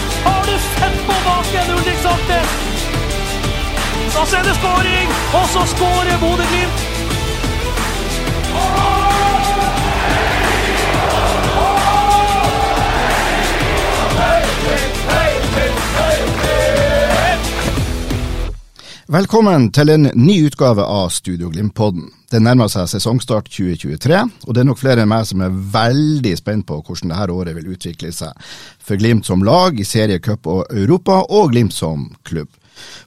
Ulrik Har du sett på baken, Ulrik Saltnes? Så er det skåring, og så skårer Bodø-Glimt! Velkommen til en ny utgave av Studio Glimt-podden. Det nærmer seg sesongstart 2023, og det er nok flere enn meg som er veldig spent på hvordan dette året vil utvikle seg for Glimt som lag i serie, cup og Europa, og Glimt som klubb.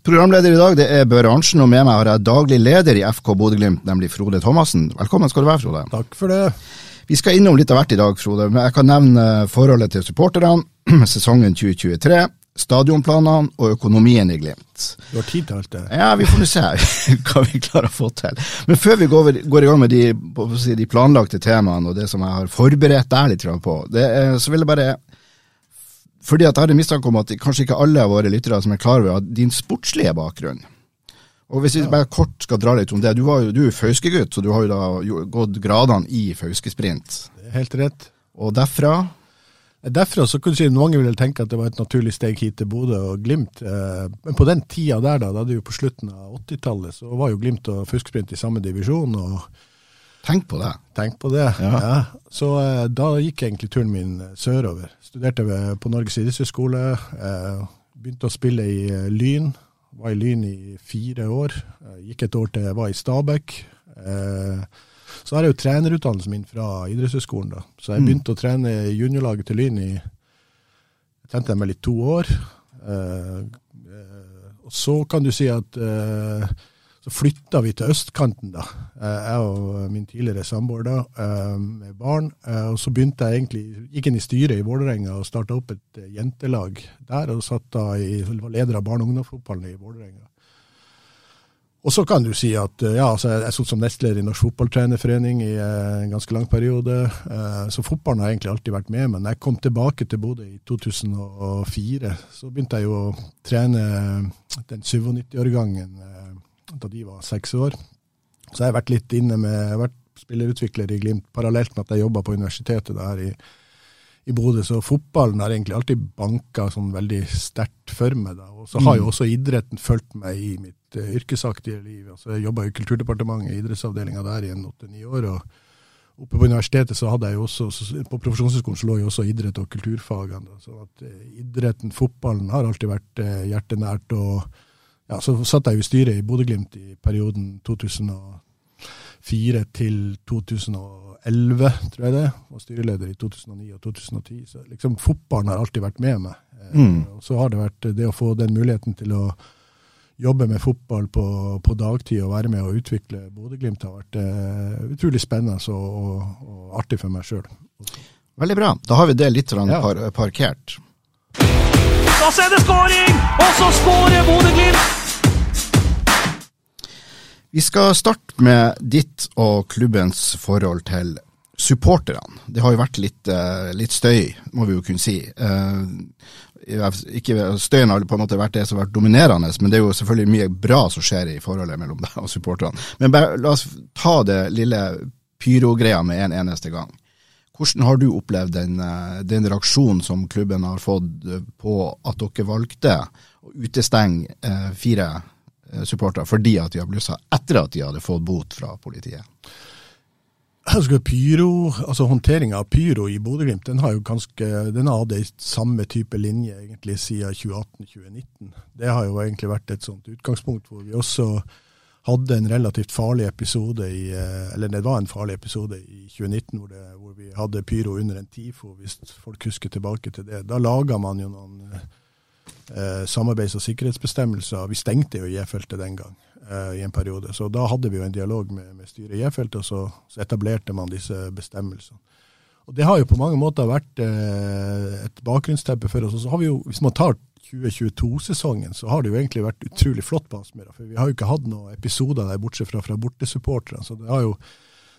Programleder i dag det er Børre Arntzen, og med meg har jeg daglig leder i FK Bodø-Glimt, nemlig Frode Thomassen. Velkommen skal du være, Frode. Takk for det. Vi skal innom litt av hvert i dag, Frode, men jeg kan nevne forholdet til supporterne, sesongen 2023, stadionplanene og økonomien i Glimt. Du har tid til alt det. Ja, vi får nå se hva vi klarer å få til. Men før vi går, går i gang med de, si, de planlagte temaene og det som jeg har forberedt deg litt på, det er, så vil jeg bare Fordi at jeg har en mistanke om at kanskje ikke alle av våre lyttere som er klar over din sportslige bakgrunn og Hvis vi bare kort skal dra litt om det, du, var jo, du er Fauske-gutt, så du har jo da gått gradene i Fauske-sprint. Er Helt rett. Og derfra Derfra så kunne si mange ville tenke at det var et naturlig steg hit til Bodø og Glimt. eh, Men på den tida der, da, da det jo på slutten av 80-tallet, så var jo Glimt og Fusksprint i samme divisjon. og Tenk på det. Tenk på det. Ja. Ja. Så eh, da gikk egentlig turen min eh, sørover. Studerte på Norges idrettshøgskole. Begynte å spille i Lyn. Var i Lyn i fire år. Gikk et år til jeg var i Stabæk. Eh, så har jeg jo trenerutdannelsen min fra idrettshøyskolen, da. Så jeg begynte å trene juniorlaget til Lyn i jeg trente dem vel i to år. Eh, eh, og så kan du si at eh, så flytta vi til østkanten, da. Eh, Jeg og min tidligere samboer da, eh, med barn. Og så begynte jeg egentlig, gikk inn i styret i Vålerenga og starta opp et jentelag der. Og satt da i, var leder av barne- og ungdomsfotballen i Vålerenga. Og så kan du si at eh, ja, altså jeg jeg satt som nestleder i Norsk Fotballtrenerforening i eh, en ganske lang periode. Eh, Så fotballen har egentlig alltid vært med. Men jeg kom tilbake til Bodø i 2004. Så begynte jeg jo å trene den 97-årgangen eh, da de var seks år. Så jeg har vært litt inne med Jeg har vært spillerutvikler i Glimt parallelt med at jeg jobba på universitetet der i, i Bodø. Så fotballen har egentlig alltid banka sånn veldig sterkt for meg. da. Og så har jo også idretten fulgt meg i mitt uh, yrkesaktige liv. Altså, jeg jobba i Kulturdepartementet, idrettsavdelinga der i en åtte-ni år. og Oppe på universitetet så hadde jeg jo også, så på profesjonshøyskolen så lå jo også idrett og kulturfagene. da. Så at uh, idretten, fotballen, har alltid vært uh, hjertenært. og ja, Så satt jeg jo i styret i Bodø-Glimt i perioden 2004 til 2011, tror jeg det. Og styreleder i 2009 og 2010. Så liksom fotballen har alltid vært med meg. Eh, Mm. Og så har det vært det å få den muligheten til å jobbe med fotball på, på dagtid og være med å utvikle Bodø-Glimt har vært eh, utrolig spennende og, og, og artig for meg sjøl. Veldig bra. Da har vi det litt sånn Ja. par, parkert. Så er det skåring, og så skårer Bodø-Glimt! Vi skal starte med ditt og klubbens forhold til supporterne. Det har jo vært litt, eh, litt støy, må vi jo kunne si. Eh, ikke, støyen har på en måte vært det som har vært dominerende, men det er jo selvfølgelig mye bra som skjer i forholdet mellom deg og supporterne. Men bare, la oss ta det lille pyrogreia med en eneste gang. Hvordan har du opplevd den, eh, den reaksjonen som klubben har fått på at dere valgte å utestenge fire supportere fordi at de har blussa etter at de hadde fått bot fra politiet? Pyro, altså Håndteringa av pyro i Bodø-Glimt den har jo ganske, den har hatt samme type linje egentlig siden 2018-2019. Det har jo egentlig vært et sånt utgangspunkt hvor vi også hadde en relativt farlig episode i eh, Eller det var en farlig episode i 2019 hvor, det, hvor vi hadde pyro under en TIFO, hvis folk husker tilbake til det. Da laga man jo noen eh, samarbeids- og sikkerhetsbestemmelser. Vi stengte jo J-feltet den gang. eh, i en periode. Så da hadde vi jo en dialog med, med styret i J-feltet, og så, så, etablerte man disse bestemmelsene. Og Det har jo på mange måter vært eh, et bakgrunnsteppe for oss. Og så har vi jo, Hvis man tar 2022-sesongen, så har det jo egentlig vært utrolig flott på Aspmyra. For vi har jo ikke hatt noen episoder der, bortsett fra fra bortesupporterne. Så det har jo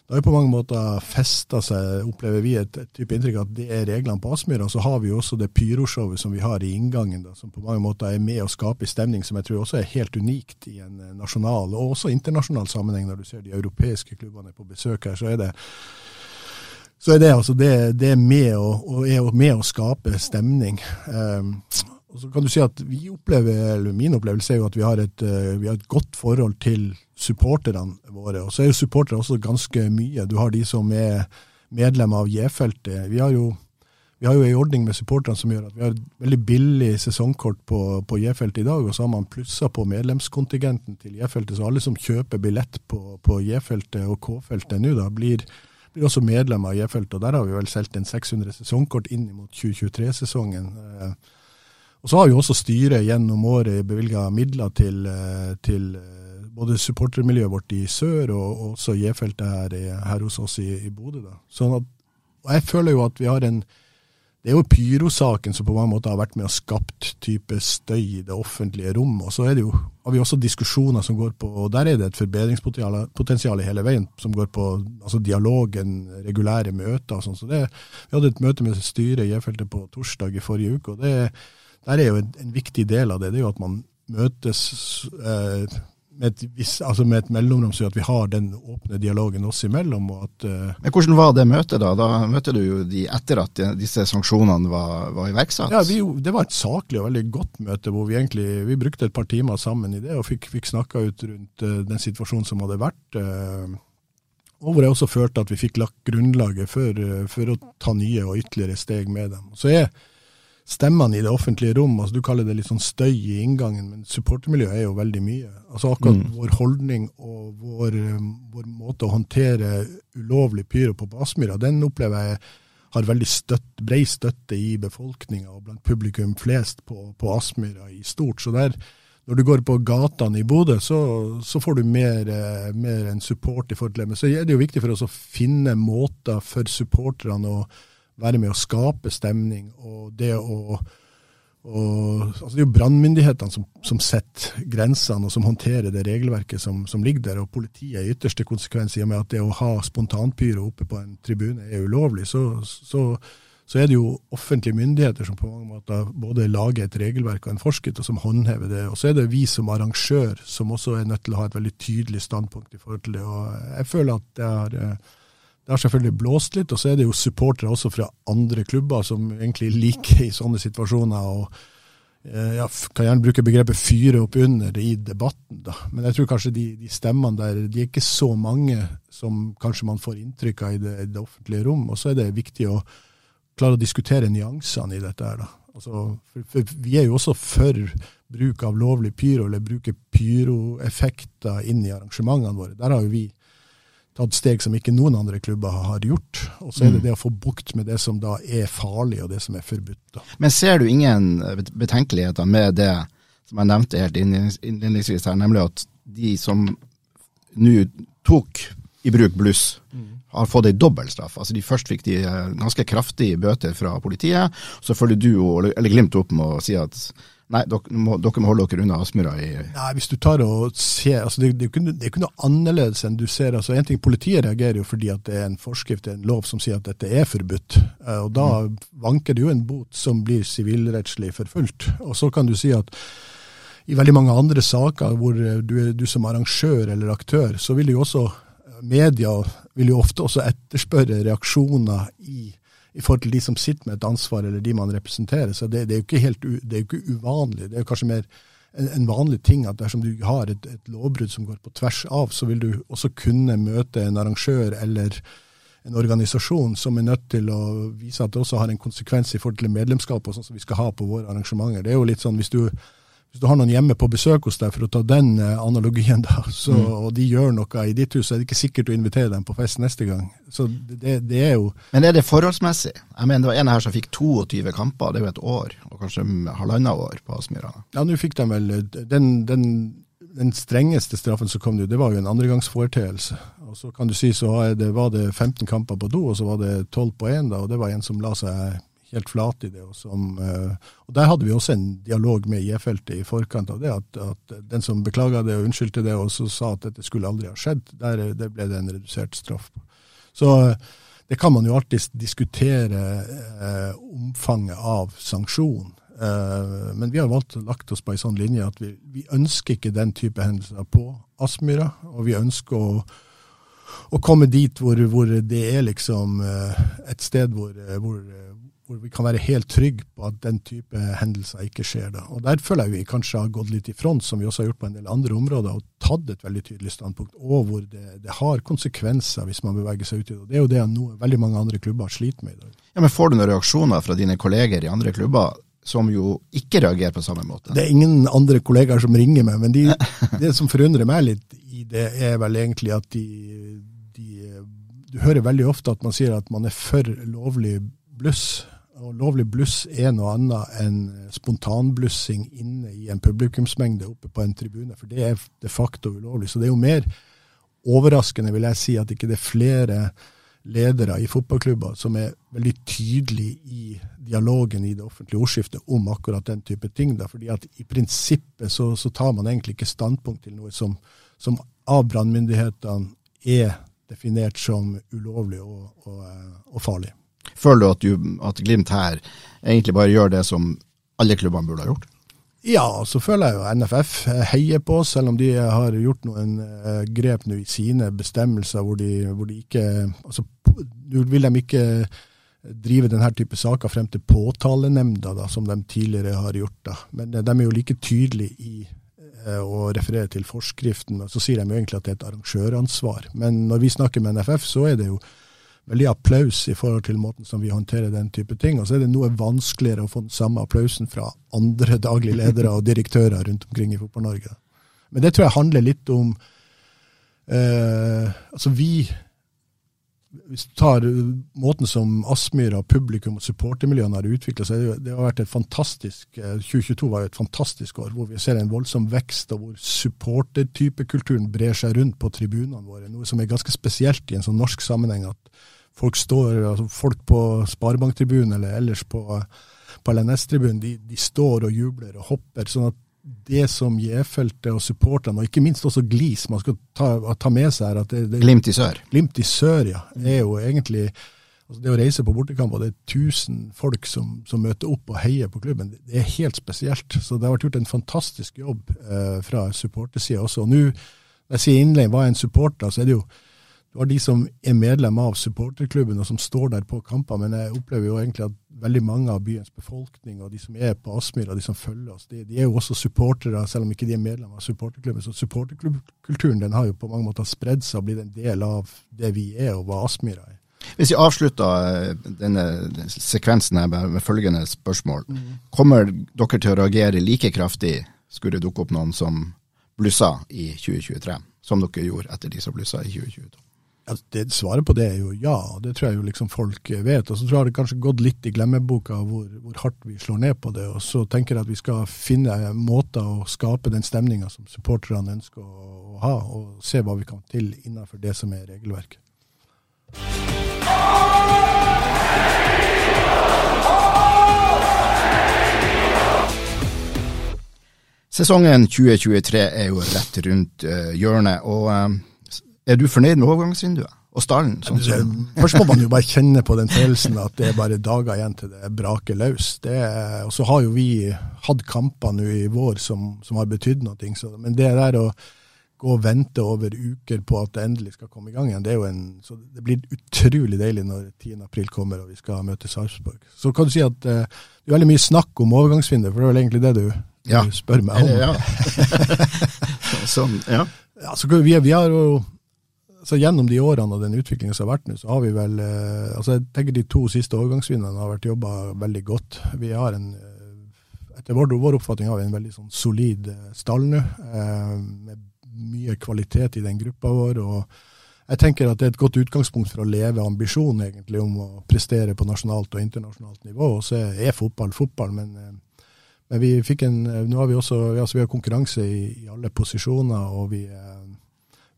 det har jo på mange måter festa seg, opplever vi, et, type inntrykk at det er reglene på Aspmyra. Så har vi jo også det pyroshowet som vi har i inngangen, da, som på mange måter er med å skape stemning som jeg tror også er helt unikt i en eh, nasjonal og også internasjonal sammenheng. Når du ser de europeiske klubbene på besøk her, så er det så er det altså det, det er med å, og er med å skape stemning. Um, og så kan du si at vi opplever, eller Min opplevelse er jo at vi har et, uh, vi har et godt forhold til supporterne våre. Og så er jo supportere også ganske mye. Du har de som er medlemmer av J-feltet. Vi har jo vi har jo en ordning med supporterne som gjør at vi har et veldig billig sesongkort på, på J-feltet i dag, og så har man plussa på medlemskontingenten til J-feltet. Så alle som kjøper billett på, på J-feltet og K-feltet nå, da blir, blir, også medlemmer av J-feltet. Og der har vi vel solgt en 600 sesongkort inn mot 2023-sesongen. Eh, og så har jo også styret gjennom året bevilga midler til, eh, til både supportermiljøet vårt i sør og også J-feltet her, her, hos oss i, i Bodø. Sånn at, og jeg føler jo at vi har en det er jo pyrosaken som på mange måter har vært med og skapt type støy i det offentlige rom. Og så er det jo, har vi også diskusjoner som går på og Der er det et forbedringspotensial hele veien, som går på altså dialogen, regulære møter og sånn. Så det, vi hadde et møte med styret i J-feltet på torsdag i forrige uke, og det, der er jo en, en, viktig del av det. Det er jo at man møtes eh, med et, vis, altså med et mellomrom, så at vi har den åpne dialogen oss imellom. at... eh, Men Hvordan var det møtet da? Da møtte du jo de etter at disse sanksjonene var, var iverksatt? Ja, vi, Det var et saklig og veldig godt møte, hvor vi egentlig vi brukte et par timer sammen i det, og fikk, fikk snakka ut rundt eh, den situasjonen som hadde vært. Uh, og hvor jeg også følte at vi fikk lagt grunnlaget for, for å ta nye og ytterligere steg med dem. Så jeg stemmene i det offentlige rom. altså Du kaller det litt sånn støy i inngangen, men supportermiljøet er jo veldig mye. Altså Akkurat mm. vår holdning og vår, um, vår, måte å håndtere ulovlig pyro på Aspmyra, den opplever jeg har veldig støtt, bred støtte i befolkninga og blant publikum flest på, på Aspmyra i stort. Så der, når du går på gatene i Bodø, så, så, får du mer, eh, mer enn support i forhold til det. Men så er det jo viktig for oss å finne måter for supporterne å være med å skape stemning. og det å og, altså det er jo brannmyndighetene som, som, setter grensene og som håndterer det regelverket som, som, ligger der. og Politiet i ytterste konsekvens, i og med at det å ha spontanpyro oppe på en tribune er ulovlig, så, så, så, er det jo offentlige myndigheter som på mange måter både lager et regelverk og en forskrift, og som håndhever det. Og så er det vi som arrangør som også er nødt til å ha et veldig tydelig standpunkt i forhold til det. og Jeg føler at det har eh, det har selvfølgelig blåst litt, og så er det jo supportere også fra andre klubber som egentlig liker i sånne situasjoner. og jeg ja, kan gjerne bruke begrepet 'fyre opp under' i debatten, da. Men jeg tror kanskje de, de, stemmene der de er ikke så mange som kanskje man får inntrykk av i det, det offentlige rom. Og så er det viktig å klare å diskutere nyansene i dette her, da. Altså, for, for vi er jo også for bruk av lovlig pyro, eller bruke pyroeffekter inn i arrangementene våre. Der har jo vi tatt steg som ikke noen andre klubber har gjort. Og så er det mm. det å få bukt med det som da er farlig, og det som er forbudt. Da. Men ser du ingen betenkeligheter med det som jeg nevnte helt innledningsvis her, nemlig at de som nå tok i bruk bluss, mm. har fått ei dobbeltstraff. Altså de først fikk de eh, ganske kraftige bøter fra politiet, så følger du eller Glimt opp med å si at Nei, dere må, dere må holde dere unna Aspmyra i Nei, hvis du tar og ser altså det, det, er ikke, ikke noe annerledes enn du ser. altså en ting, Politiet reagerer jo fordi at det er en forskrift, en lov som sier at dette er forbudt. Eh, og Da mm. vanker det jo en bot som blir sivilrettslig forfulgt. Og så kan du si at i veldig mange andre saker hvor du, du som arrangør eller aktør, så vil jo også media vil jo ofte også etterspørre reaksjoner i i forhold til de som sitter med et ansvar, eller de man representerer. Så det, det er jo ikke helt det er jo ikke uvanlig. Det er jo kanskje mer en, en vanlig ting at dersom du har et, et lovbrudd som går på tvers av, så vil du også kunne møte en arrangør eller en organisasjon som er nødt til å vise at det også har en konsekvens i forhold til medlemskap og sånn som vi skal ha på våre arrangementer. Det er jo litt sånn hvis du hvis du har noen hjemme på besøk hos deg, for å ta den eh, analogien, da, så, mm. og de gjør noe i ditt hus, så er det ikke sikkert å invitere dem på fest neste gang. Så det, det, er jo Men er det forholdsmessig? Jeg mener Det var en her som fikk 22 kamper, det er jo et år, og kanskje halvannet år på Aspmyra. Ja, nå fikk de vel den, den den strengeste straffen som kom, det var jo en andregangsforeteelse. Og så kan du si så det, var det 15 kamper på do, og så var det 12 på én, og det var en som la seg helt flat i det. Og, som, eh, og Der hadde vi også en dialog med J-feltet i forkant av det. At, at den som beklaga det og unnskyldte det, og så sa at dette skulle aldri ha skjedd, der, der ble det en redusert straff. Så det kan man jo alltid diskutere eh, omfanget av sanksjon. Eh, men vi har valgt å lagt oss på en sånn linje at vi, vi ønsker ikke den type hendelser på Aspmyra. Og vi ønsker å, å komme dit hvor, hvor, det er liksom eh, et sted hvor, hvor hvor vi kan være helt trygge på at den type hendelser ikke skjer. da. Og Der føler jeg vi kanskje har gått litt i front, som vi også har gjort på en del andre områder, og tatt et veldig tydelig standpunkt, og hvor det, det har konsekvenser hvis man beveger seg ut i det. Det er jo det noe, veldig mange andre klubber sliter med i dag. Ja, men Får du noen reaksjoner fra dine kolleger i andre klubber som jo ikke reagerer på samme måte? Det er ingen andre kollegaer som ringer meg, men de, det som forundrer meg litt i det, er vel egentlig at de, de Du hører veldig ofte at man sier at man er for lovlig bluss og lovlig bluss er noe annet enn spontanblussing inne i en publikumsmengde oppe på en tribune, for det er de facto ulovlig. Så det er jo mer overraskende, vil jeg si, at ikke det er flere ledere i fotballklubber som er veldig tydelige i dialogen i det offentlige ordskiftet om akkurat den type ting. Da. Fordi at i prinsippet så, så tar man egentlig ikke standpunkt til noe som, som av brannmyndighetene er definert som ulovlig og, og, og farlig. Føler du at, du at, Glimt her egentlig bare gjør det som alle klubbene burde ha gjort? Ja, så føler jeg jo NFF heier på oss, selv om de har gjort noen uh, grep nå i sine bestemmelser hvor de, hvor de ikke altså, Nå vil de ikke drive denne type saker frem til påtalenemnda, da, som de tidligere har gjort. da. Men uh, de er jo like tydelige i uh, å referere til forskriften. og Så sier de jo egentlig at det er et arrangøransvar. Men når vi snakker med NFF, så er det jo veldig applaus i forhold til måten som vi håndterer den type ting. Og så er det noe vanskeligere å få den samme applausen fra andre daglige ledere og direktører rundt omkring i Fotball-Norge. Men det tror jeg handler litt om eh, Altså, vi hvis du tar måten som Aspmyra, publikum og supportermiljøene har utvikla seg, det har vært et fantastisk 2022 eh, var jo et fantastisk år, hvor vi ser en voldsom vekst, og hvor supportertypekulturen brer seg rundt på tribunene våre. Noe som er ganske spesielt i en sånn norsk sammenheng. at folk står, altså folk på Sparebanktribunen eller ellers på, på LNS-tribunen, de, de, står og jubler og hopper. sånn at det som J-feltet og supporterne, og ikke minst også Glis, man skal ta, ta med seg her at det, det, Glimt i sør? Glimt i sør, ja. er jo egentlig altså Det å reise på bortekamp, og det er 1000 folk som, som, møter opp og heier på klubben, det er helt spesielt. Så det har vært gjort en fantastisk jobb eh, fra supportersida også. Og nå, når jeg sier innleie, hva er en supporter, så er det jo du har de som er medlem av supporterklubben og som står der på kamper, men jeg opplever jo egentlig at veldig mange av byens befolkning og de som er på Aspmyra, de som følger oss, de, de, er jo også supportere, selv om ikke de er medlem av supporterklubben. Så supporterklubbkulturen den har jo på mange måter spredd seg og blitt en del av det vi er, og hva Aspmyra er. Hvis vi avslutter eh, denne sekvensen her med, følgende spørsmål. Mm. Kommer dere til å reagere like kraftig skulle det dukke opp noen som blussa i 2023, som dere gjorde etter de som blussa i 2022? Ja, det, svaret på det er jo ja, og det tror jeg jo liksom folk vet. Og så tror jeg det kanskje gått litt i glemmeboka hvor, hvor, hardt vi slår ned på det. Og så tenker jeg at vi skal finne måter å skape den stemninga som supporterne ønsker å, ha, og se hva vi kan til innenfor det som er regelverket. Sesongen 2023 er jo rett rundt uh, hjørnet. og... Er du fornøyd med overgangsvinduet og stallen? Sånn som... Først må man jo bare kjenne på den følelsen at det er bare dager igjen til det braker løs. og så har jo vi hatt kamper nå i vår som, som har betydd noe. Så, men det der å gå og vente over uker på at det endelig skal komme i gang igjen, det en, så det blir utrolig deilig når 10. april kommer og vi skal møte Sarpsborg. Så kan du si at uh, det er veldig mye snakk om overgangsvinduet, for det er vel egentlig det du, ja. du spør meg om. Ja. sånn, ja. ja så vi, vi har jo så gjennom de årene og den utviklingen som har vært nå, så har vi vel eh, altså Jeg tenker de to siste årgangsvinnerne har vært jobba veldig godt. Vi har en eh, Etter vår, vår, oppfatning har vi en veldig sånn solid eh, stall nå, med mye kvalitet i den gruppa vår. og jeg tenker at det er et godt utgangspunkt for å leve ambisjonen egentlig om å prestere på nasjonalt og internasjonalt nivå. Og så er fotball fotball, men, Men vi fikk en, nå har vi også altså vi har konkurranse i, i alle posisjoner, og vi,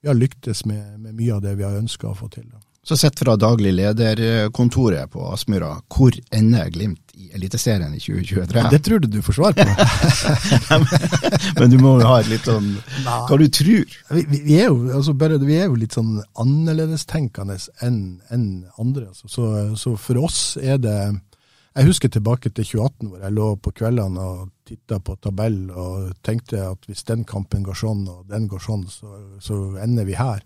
vi har lyktes med, med, mye av det vi har ønska å få til. Så sett fra daglig lederkontoret på Aspmyra, hvor ender Glimt i Eliteserien i 2023? Det tror du du får svar på. Men du må jo ha et litt sånn Hva du tror? Vi, vi, er, jo, altså bare, vi er jo litt sånn annerledestenkende enn en andre. Altså. Så, så, for oss er det Jeg husker tilbake til 2018, hvor jeg lå på kveldene og titta på tabell og tenkte at hvis den kampen går sånn og den går sånn, så, så ender vi her.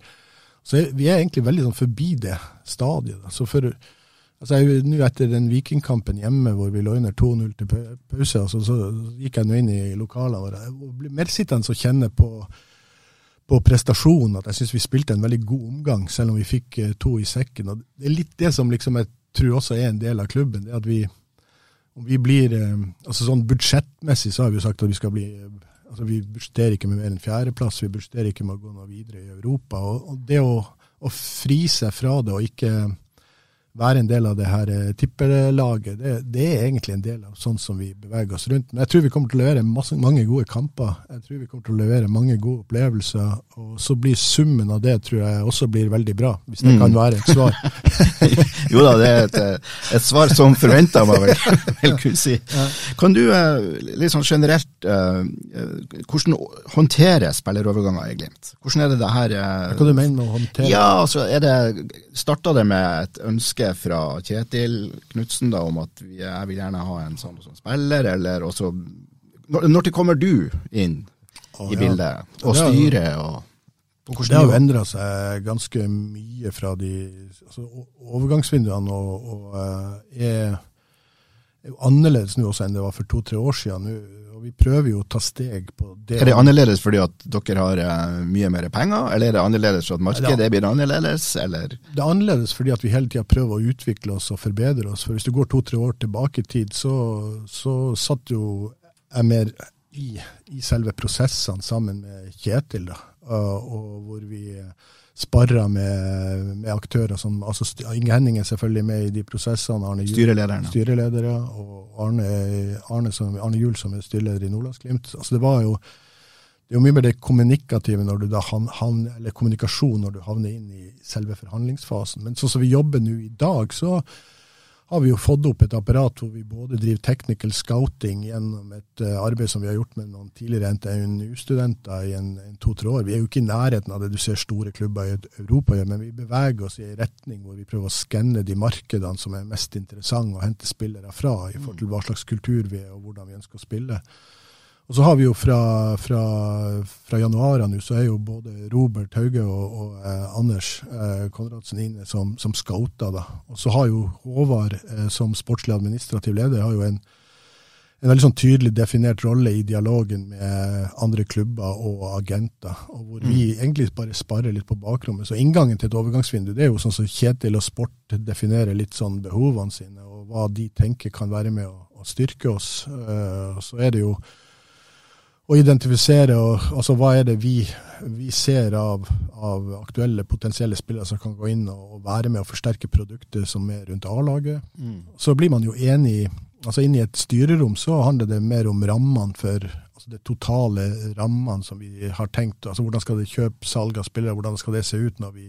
Så vi er egentlig veldig sånn forbi det stadiet. Så for, altså Nå etter den Vikingkampen hjemme hvor vi lå under 2-0 til pause, altså, så gikk jeg nå inn i lokalene våre og ble mer sittende og kjenne på, på prestasjonen at jeg syns vi spilte en veldig god omgang, selv om vi fikk eh, to i sekken. og Det er litt det som liksom jeg tror også er en del av klubben. det at vi vi blir, eh, altså sånn Budsjettmessig så har vi jo sagt at vi skal bli altså Vi budsjetterer ikke med mer enn fjerdeplass, vi budsjetterer ikke med å gå noe videre i Europa. og, og Det å, å fri seg fra det og ikke være en del av det her eh, tippelaget, det, det, er egentlig en del av sånn som vi beveger oss rundt. Men jeg tror vi kommer til å levere masse, mange gode kamper. Jeg tror vi kommer til å levere mange gode opplevelser. Og så blir summen av det tror jeg også blir veldig bra, hvis det mm. kan være et svar. jo da, det er et, eh, et svar som forventa, må jeg vel, vel kunne si. Kan du eh, litt sånn generelt Hvordan håndteres spilleroverganger i Glimt? Hvordan er det det her Hva du mener med å håndtere? Ja, altså, er det, Starta det med et ønske ønske fra Kjetil Knutsen om at jeg vil gjerne ha en sånn og sånn spiller, eller også Når til kommer du inn i bildet, og styrer og det har jo endra seg ganske mye fra de altså, Overgangsvinduene og, og, eh, er, er jo annerledes nå også enn det var for to-tre år siden. Nå og vi prøver jo å ta steg på det. Er det annerledes fordi at dere har uh, mye mer penger, eller er det annerledes fordi at markedet blir annerledes, eller? Det er annerledes fordi at vi hele tida prøver å utvikle oss og forbedre oss. For hvis du går to-tre år tilbake i tid, så, så satt jo jeg mer i, i selve prosessene sammen med Kjetil, da, og, og hvor vi sparra med, med, aktører som altså Inge Henning er selvfølgelig med i de prosessene. Arne Styrelederen. Styreledere, og Arne, Arne, som, Arne Juel som er styreleder i Nordlandsglimt. Altså det var jo det er jo mye mer det kommunikative når du da han, eller kommunikasjon når du havner inn i selve forhandlingsfasen. Men sånn som vi jobber nå i dag, så har vi jo fått opp et apparat hvor vi både driver technical scouting gjennom et uh, arbeid som vi har gjort med noen tidligere NTNU-studenter i en, en to-tre år. Vi er jo ikke i nærheten av det du ser store klubber i Europa gjør, men vi beveger oss i en retning hvor vi prøver å skanne de markedene som er mest interessante å hente spillere fra, i forhold til hva slags kultur vi er og hvordan vi ønsker å spille. Og så har vi jo fra, fra, fra januar nå, så er jo både Robert Hauge og, og eh, Anders eh, Konradsen inne som, som scouter. da. Og så har jo Håvard eh, som sportslig administrativ leder har jo en, en veldig sånn tydelig definert rolle i dialogen med andre klubber og agenter, og hvor vi mm. egentlig bare sparer litt på bakrommet. Så inngangen til et overgangsvindu det er jo sånn som Kjetil og Sport definerer litt sånn behovene sine, og hva de tenker kan være med å, å styrke oss. Uh, så er det jo å identifisere og, altså, hva er det vi, vi ser av, av, aktuelle potensielle spillere som kan gå inn og, og være med å forsterke produktet som er rundt A-laget. Mm. Så blir man jo enig altså Inn i et styrerom så handler det mer om rammene for altså det totale rammene som vi har tenkt. altså Hvordan skal det kjøpe salg av spillere, hvordan skal det se ut når vi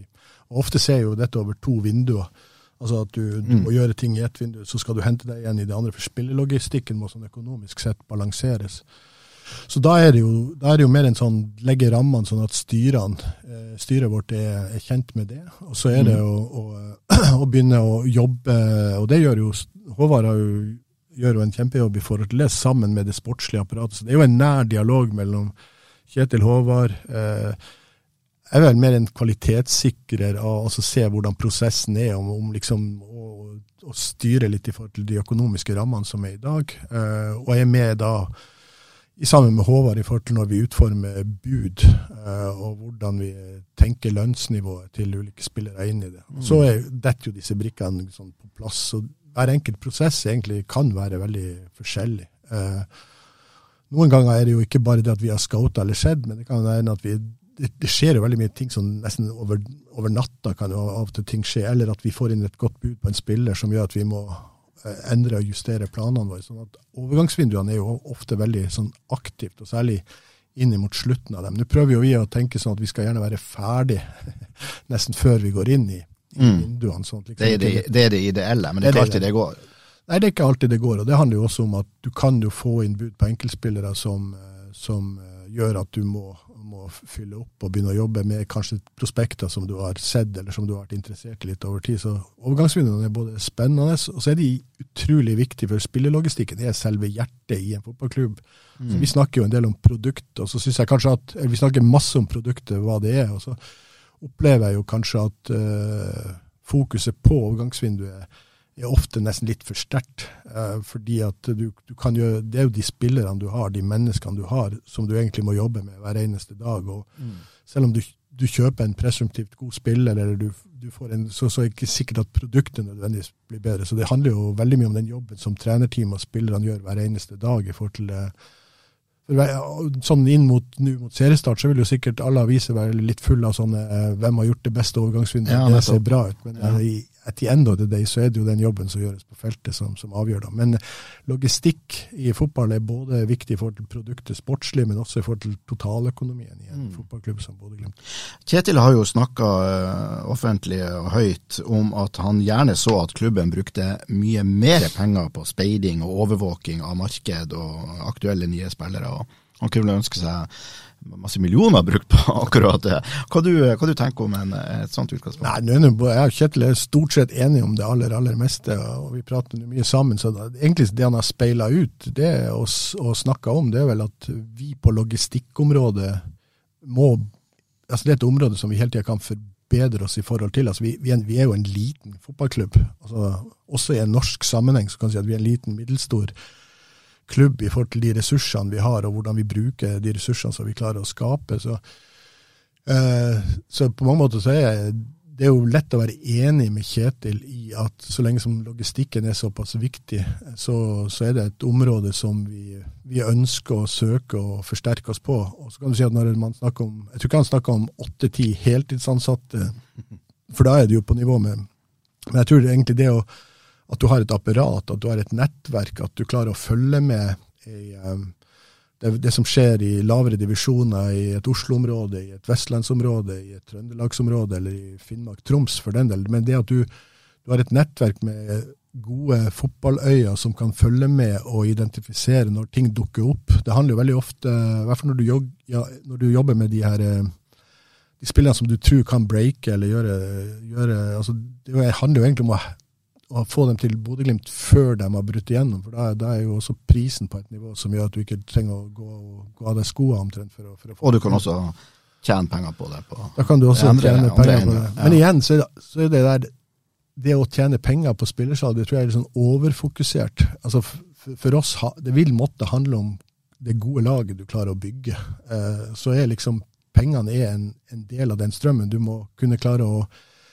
og Ofte ser jo dette over to vinduer. Altså at du, du mm. må gjøre ting i ett vindu, så skal du hente deg igjen i det andre. For spillelogistikken må sånn økonomisk sett balanseres. Så da er det jo, er det jo mer en sånn legge rammene sånn at styrene, eh, styret vårt er, er, kjent med det. Og så er det mm. å, å, å, begynne å jobbe, og det gjør jo Håvard har jo, gjør jo en kjempejobb i forhold til det, sammen med det sportslige apparatet. Så det er jo en nær dialog mellom Kjetil Håvard. Eh, jeg er vel mer en kvalitetssikrer av å se hvordan prosessen er, om, om liksom å, å, styre litt i forhold til de økonomiske rammene som er i dag. Eh, og jeg er med da sammen med Håvard i forhold til når vi utformer bud, uh, og hvordan vi tenker lønnsnivået til ulike spillere inn i det. Mm. Så detter jo disse brikkene sånn på plass. Så Hver enkelt prosess egentlig kan være veldig forskjellig. Uh, noen ganger er det jo ikke bare det at vi har scouta eller sett, men det kan være at vi det, skjer jo veldig mye ting som nesten over, over natta kan jo av og til ting skje, eller at vi får inn et godt bud på en spiller som gjør at vi må eh, endre og justere planene våre. sånn at Overgangsvinduene er jo ofte veldig sånn aktivt, og særlig inn mot slutten av dem. Nå prøver jo vi å tenke sånn at vi skal gjerne være ferdig nesten før vi går inn i, i Mm. vinduene. Sånn liksom, Det er det, det er det ideelle, men det er ikke alltid det går. Nei, det er ikke alltid det går. Og det handler jo også om at du kan jo få inn bud på enkeltspillere som, eh, som eh, gjør at du må, må fylle opp og begynne å jobbe med kanskje prospekter som du har sett, eller som du har vært interessert i litt over tid. Så overgangsvinduene er både spennende, og så er de utrolig viktige, for spillelogistikken det er selve hjertet i en fotballklubb. Så Vi snakker jo en del om produkt, og så syns jeg kanskje at eller Vi snakker masse om produktet, hva det er. og så opplever jeg jo kanskje at øh, fokuset på overgangsvinduet er ofte nesten litt for sterkt. eh, fordi at du, du kan gjøre, Det er jo de spillerne du har, de menneskene du har, som du egentlig må jobbe med hver eneste dag. og Selv om du, du kjøper en presumptivt god spiller, eller du, du får en, så, så er det ikke sikkert at produktet nødvendigvis blir bedre. Så det handler jo veldig mye om den jobben som trenerteam og spillerne gjør hver eneste dag. i forhold til det Sånn inn mot, mot seriestart så vil jo sikkert alle aviser være litt fulle av sånne eh, 'hvem har gjort det beste overgangsvinduet', Ja, det ser bra ut. Men ja. i, at the end of the day så er det jo den jobben som gjøres på feltet som, som avgjør det. Men logistikk i fotball er både viktig i forhold til produktet sportslig, men også i forhold til totaløkonomien i en fotballklubb som Bodø-Glimt. Kjetil har jo snakka offentlig og høyt om at han gjerne så at klubben brukte mye mer penger på speiding og overvåking av marked og aktuelle nye spillere. og Han kunne ønske seg masse millioner brukt på akkurat det. Hva du, hva du tenker om en, et sånt utgangspunkt? Nei, nå jeg og Kjetil er stort sett enige om det aller, aller meste, og vi prater mye sammen. Så da, egentlig det han har speila ut det s- og snakka om, det er vel at vi på logistikkområdet må altså Det er et område som vi hele tida kan forbedre oss i forhold til. altså Vi, vi, er, vi er jo en liten fotballklubb. altså Også i en norsk sammenheng så kan vi si at vi er en liten, middelstor klubb i forhold til de ressursene vi har, og hvordan vi bruker de ressursene som vi klarer å skape. Så, eh, så på mange måter så er det er jo lett å være enig med Kjetil i at så lenge som logistikken er såpass viktig, så, så er det et område som vi, vi ønsker å søke og forsterke oss på. Og så kan du si at når man snakker om Jeg tror ikke han snakker om åtte-ti heltidsansatte, for da er det jo på nivå med Men jeg tror egentlig det å at du har et apparat, at du har et nettverk, at du klarer å følge med i um, det, det som skjer i lavere divisjoner i et Oslo-område, i et vestlandsområde, i et trøndelagsområde eller i Finnmark-Troms for den del. Men det at du, du har et nettverk med gode fotballøyer som kan følge med og identifisere når ting dukker opp. Det handler jo veldig ofte, i hvert fall når du, jog, ja, når du jobber med de her eh, de spillene som du tror kan breake eller gjøre, gjøre altså, Det handler jo egentlig om å å få dem til Bodø-Glimt før de har brutt igjennom. For da, da er jo også prisen på et nivå som gjør at du ikke trenger å gå, gå av deg skoene omtrent. For å, for å få Og du kan også tjene penger på det. På. Da kan du også andre- tjene andre penger på enden, det. ja. Men igjen så er, det, så er det der Det å tjene penger på spillersalg, det tror jeg er litt sånn overfokusert. Altså f- f- For oss det vil måtte handle om det gode laget du klarer å bygge. Eh, så er liksom pengene er en, en del av den strømmen. Du må kunne klare å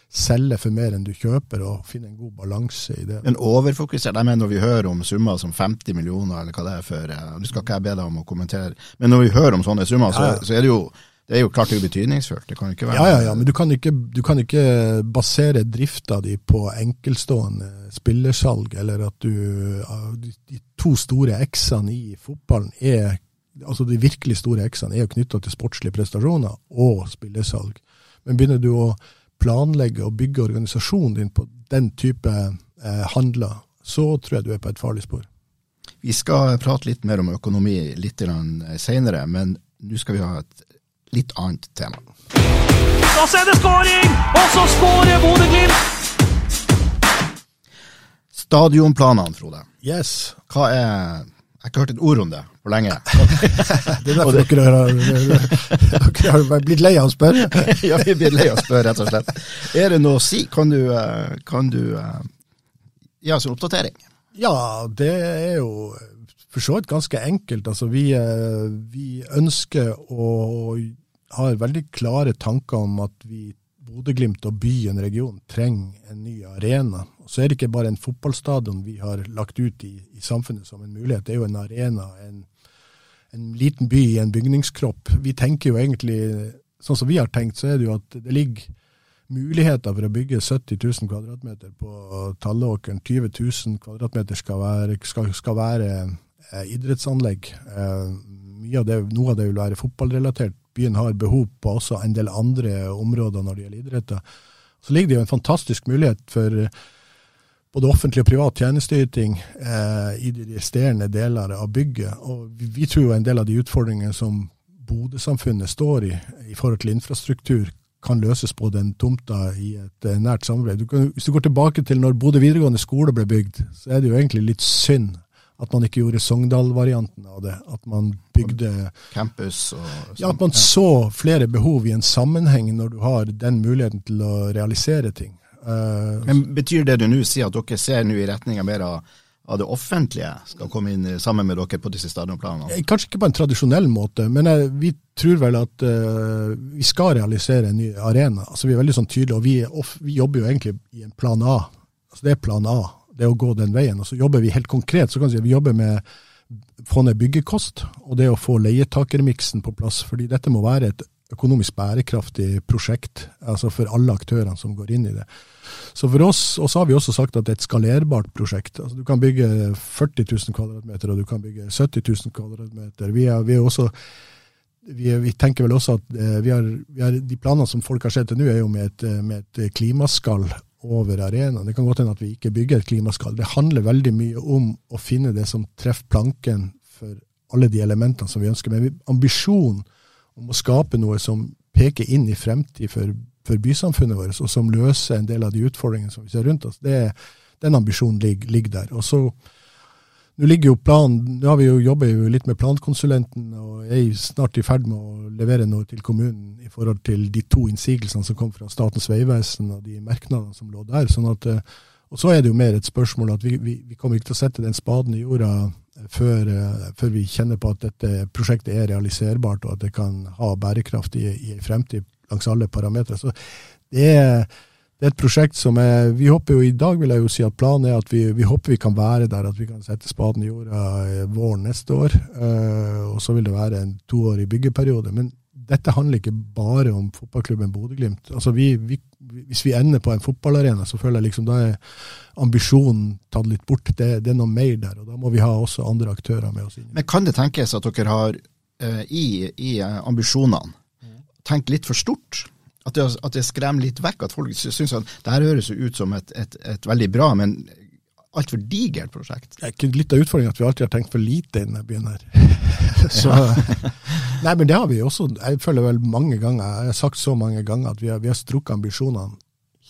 selge for mer enn du kjøper, og finne en god balanse i det. Men overfokusert, jeg mener når vi hører om summer som 50 millioner, eller hva det er for Nå skal ikke jeg be deg om å kommentere, men når vi hører om sånne summer, så, Ja, ja. så er det jo det er jo klart det er betydningsfullt. Det kan jo ikke være Ja, ja, ja, men du kan ikke, du kan ikke basere drifta di på enkeltstående spillersalg, eller at du De, de to store X-ene i fotballen er Altså de virkelig store X-ene er jo knytta til sportslige prestasjoner og spillersalg. Men begynner du å planlegge og bygge organisasjonen din på den type eh, handler, så tror jeg du er på et farlig spor. Vi skal prate litt mer om økonomi litt senere, men nå skal vi ha et litt annet tema. Og så er det skåring! Og så skårer Bodø-Glimt! Stadionplanene, Frode. Yes. Hva er Jeg har ikke hørt et ord om det for lenge. Det er derfor dere har, dere har blitt lei av å spørre. ja, vi blir lei av å spørre, rett og slett. Er det noe å si? Kan du, eh, kan du eh, gi oss en oppdatering? Ja, det er jo for så vidt ganske enkelt. Altså, vi, eh, vi ønsker å har veldig klare tanker om at vi, Bodø-Glimt og byen, regionen, trenger en ny arena. Og så er det ikke bare en fotballstadion vi har lagt ut i, i samfunnet som en mulighet. Det er jo en arena, en, en liten by i en bygningskropp. Vi tenker jo egentlig, sånn som vi har tenkt, så er det jo at det ligger muligheter for å bygge 70 000 kvadratmeter på Tallåkeren. 20 000 kvadratmeter skal være, skal, skal være eh, idrettsanlegg. Eh, av det, noe av det vil være fotballrelatert. Byen har behov på også en del andre områder når det gjelder idretter. Så ligger det jo en fantastisk mulighet for både offentlig og privat tjenesteyting eh, i de resterende deler av bygget. Og vi, vi, tror jo en del av de utfordringene som Bodø-samfunnet står i i forhold til infrastruktur, kan løses på den tomta i et eh, nært samarbeid. Du kan, hvis du går tilbake til når Bodø videregående skole ble bygd, så er det jo egentlig litt synd at man ikke gjorde Sogndal-varianten av det. At man bygde Campus og sånt. Ja, at man så flere behov i en sammenheng når du har den muligheten til å realisere ting. Uh, Men Betyr det du nå sier at dere ser nå i retning av mer av, av det offentlige skal komme inn sammen med dere på disse stadionplanene? Eh, kanskje ikke på en tradisjonell måte, men jeg, vi tror vel at uh, vi skal realisere en ny arena. Altså Vi er veldig sånn tydelige, og vi, off, vi jobber jo egentlig i en plan A. Altså Det er plan A det å gå den veien. Og så jobber vi helt konkret. så kan vi si Vi jobber med å få ned byggekost, og det å få leietakermiksen på plass. fordi dette må være et økonomisk bærekraftig prosjekt altså for alle aktørene som går inn i det. Så for oss, og så har vi også sagt at det er et skalerbart prosjekt. altså Du kan bygge 40 000 kvadratmeter, og du kan bygge 70 000 kvadratmeter. Vi, er, vi, er også, vi, er, vi tenker vel også at eh, vi har, har, de planene som folk har sett til nå, er jo med et, med et klimaskall over arenaen. Det kan godt hende at vi ikke bygger et klimaskall. Det handler veldig mye om å finne det som treffer planken for alle de elementene som vi ønsker. Men ambisjonen om å skape noe som peker inn i fremtid for, for, bysamfunnet vårt, og som løser en del av de utfordringene som vi ser rundt oss, det, den ambisjonen ligger, ligger der. Og så nå ligger jo planen, nå har vi jo jobber jo litt med plankonsulenten og er snart i ferd med å levere noe til kommunen i forhold til de to innsigelsene som kom fra Statens vegvesen og de merknadene som lå der. sånn at, eh, Og så er det jo mer et spørsmål at vi, vi, vi kommer ikke til å sette den spaden i jorda før, eh, før, vi kjenner på at dette prosjektet er realiserbart og at det kan ha bærekraft i, i fremtid langs alle parametere. Så det er det er et prosjekt som er Vi håper jo i dag, vil jeg jo si at planen er at vi, vi håper vi kan være der, at vi kan sette spaden i jorda eh, våren neste år. Uh, og så vil det være en toårig byggeperiode. Men dette handler ikke bare om fotballklubben Bodø-Glimt. Altså vi, vi, hvis vi ender på en fotballarena, så føler jeg liksom da er ambisjonen tatt litt bort. Det, det, er noe mer der, og da må vi ha også andre aktører med oss inn. Men kan det tenkes at dere har, uh, i, i ambisjonene, tenkt litt for stort? At det, at det, skremmer litt vekk. At folk syns at det her høres ut som et, et, et veldig bra, men altfor digert prosjekt. Det er litt av utfordringen at vi alltid har tenkt for lite i denne byen her. så, nei, men det har vi også. Jeg føler vel mange ganger, jeg har sagt så mange ganger at vi har, vi har strukket ambisjonene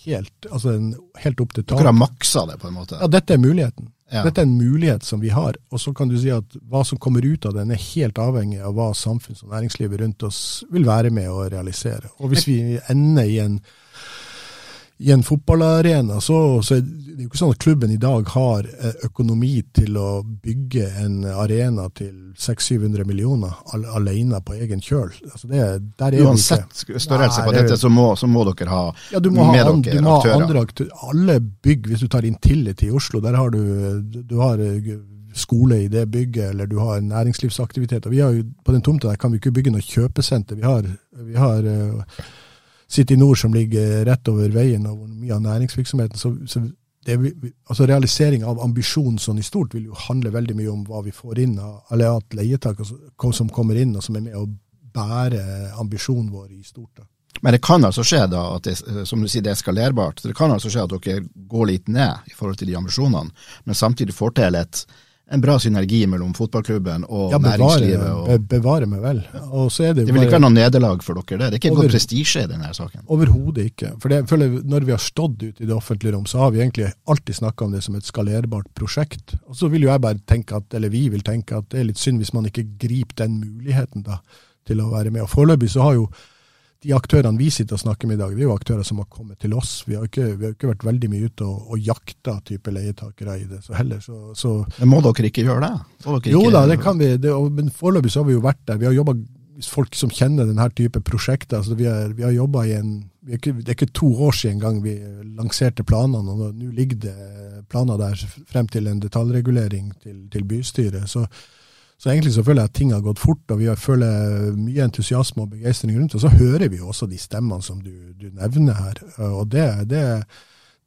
helt, altså helt opp til taket. Dere har maksa det, på en måte? Ja, dette er muligheten. Ja. Dette er en mulighet som vi har. Og så kan du si at hva som kommer ut av den, er helt avhengig av hva samfunns- og næringslivet rundt oss vil være med å realisere. Og hvis vi ender i en i en fotballarena, så, så, er det jo ikke sånn at klubben i dag har eh, økonomi til å bygge en arena til 600-700 millioner alene på egen kjøl. Altså det, Uansett størrelse på dette, så må, så må, dere ha ja, du må med ha, dere du må aktører. Ha andre aktører. Alle bygg, hvis du tar Intility i Oslo, der har du, du har eh, skole i det bygget, eller du har næringslivsaktivitet. Vi har jo, på den tomta der kan vi ikke bygge noe kjøpesenter. Vi har, vi har City Nord som ligger rett over veien, og mye av næringsvirksomheten. Så, så det, altså Realisering av ambisjonen sånn i stort vil jo handle veldig mye om hva vi får inn, eller at leietak altså, som kommer inn, og som er med å bære ambisjonen vår i stort. da. Men det kan altså skje da, at det, som du sier, det er eskalerbart. Det kan altså skje at dere går litt ned i forhold til de ambisjonene, men samtidig får til et en bra synergi mellom fotballklubben og ja, bevare, næringslivet. Og, be, bevare meg vel. det, det vil ikke være noe nederlag for dere, det? Det er ikke over, gått prestisje i denne saken? Overhodet ikke. For det, føler, Når vi har stått ute i det offentlige rom, så har vi egentlig alltid snakka om det som et skalerbart prosjekt. Og Så vil jo jeg bare tenke at, eller vi vil tenke at det er litt synd hvis man ikke griper den muligheten da, til å være med. Og Foreløpig så har jo de aktørene vi sitter og snakker med i dag, det er jo aktører som har kommet til oss. Vi har ikke, vi har ikke vært veldig mye ute og, og jakta type leietakere i det. Så heller, så, så Men må dere ikke gjøre det? jo da, det kan vi. Det, men foreløpig så har vi jo vært der. Vi har jobba folk som kjenner denne type prosjekter. Altså vi, har, vi har jobba i en er ikke, Det er ikke to år siden gang vi lanserte planene, og nå ligger det planer der frem til en detaljregulering til, til bystyret. Så Så egentlig så føler jeg at ting har gått fort, og vi føler mye entusiasme og begeistring rundt. Og så hører vi jo også de stemmene som du, du nevner her. Og det, det,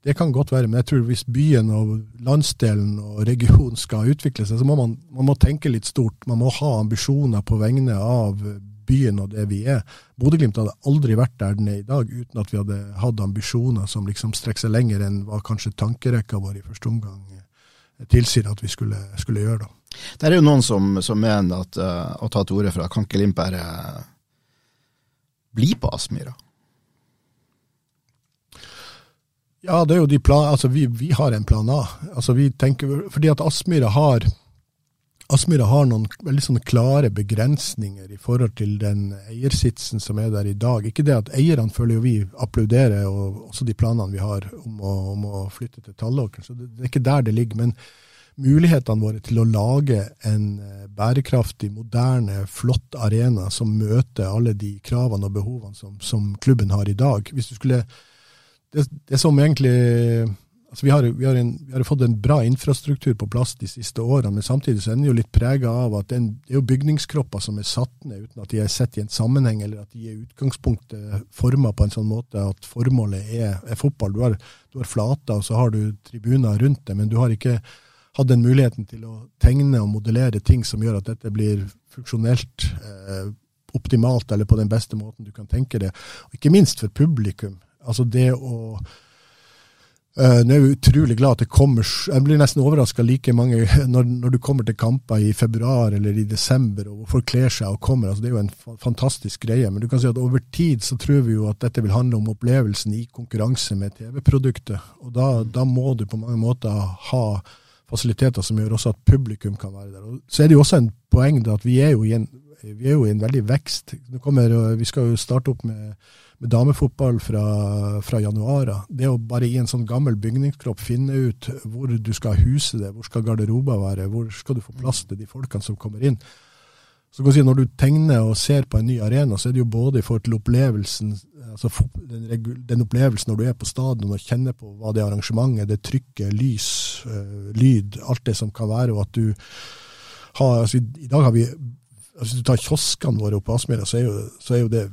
det, kan godt være, men jeg tror hvis byen og landsdelen og regionen skal utvikle seg, så må man, man må tenke litt stort. Man må ha ambisjoner på vegne av byen og det vi er. Bodø-Glimt hadde aldri vært der den er i dag uten at vi hadde hatt ambisjoner som liksom strekker seg lenger enn hva kanskje tankerekka vår i første omgang tilsier at vi skulle, skulle gjøre. da. Det er jo noen som, som mener at uh, å ta til orde for at kan ikke Glimt bare bli på Aspmyra? Ja, det er jo de plan, altså vi, vi har en plan A. Altså vi tenker, fordi at Aspmyra har Aspmyra har noen veldig sånne klare begrensninger i forhold til den eiersitsen som er der i dag. Ikke det at eierne føler jo vi applauderer, og også de planene vi har om å, om å flytte til Tallåkeren. Så det, det, er ikke der det ligger. men mulighetene våre til å lage en eh, bærekraftig, moderne, flott arena som møter alle de kravene og behovene som, som klubben har i dag. Hvis du skulle, det, det som egentlig altså vi, har, vi, har en, vi, har, fått en bra infrastruktur på plass de siste årene, men samtidig så er den jo litt prega av at det er jo bygningskropper som er satt ned uten at de er sett i en sammenheng, eller at de er utgangspunktet forma på en sånn måte at formålet er, er fotball. Du har, du har flater, og så har du tribuner rundt det, men du har ikke hatt den muligheten til å tegne og modellere ting som gjør at dette blir funksjonelt eh, optimalt, eller på den beste måten du kan tenke det. Og ikke minst for publikum. Altså det å Uh, nå er jeg utrolig glad at det kommer Jeg blir nesten overraska like mange når, når, du kommer til kamper i februar eller i desember og folk kler seg og kommer. altså Det er jo en fantastisk greie. Men du kan si at over tid så tror vi jo at dette vil handle om opplevelsen i konkurranse med TV-produktet. Og da, da, må du på mange måter ha fasiliteter som gjør også at publikum kan være der. Og så er det jo også en poeng at vi er jo i en, jo i en veldig vekst. Kommer, vi skal jo starte opp med, med damefotball fra, fra januar Det å bare i en sånn gammel bygningskropp finne ut hvor du skal huse det, hvor skal garderober være, hvor skal du få plass til de folkene som kommer inn. Så kan si, Når du tegner og ser på en ny arena, så er det jo både i forhold til opplevelsen altså den, den, opplevelsen når du er på stadion og kjenner på hva det arrangementet, det trykket, lys, øh, lyd, alt det som kan være, og at du har altså, i, dag har vi altså, Hvis du tar kioskene våre oppe på Aspmyra, så, så, er jo det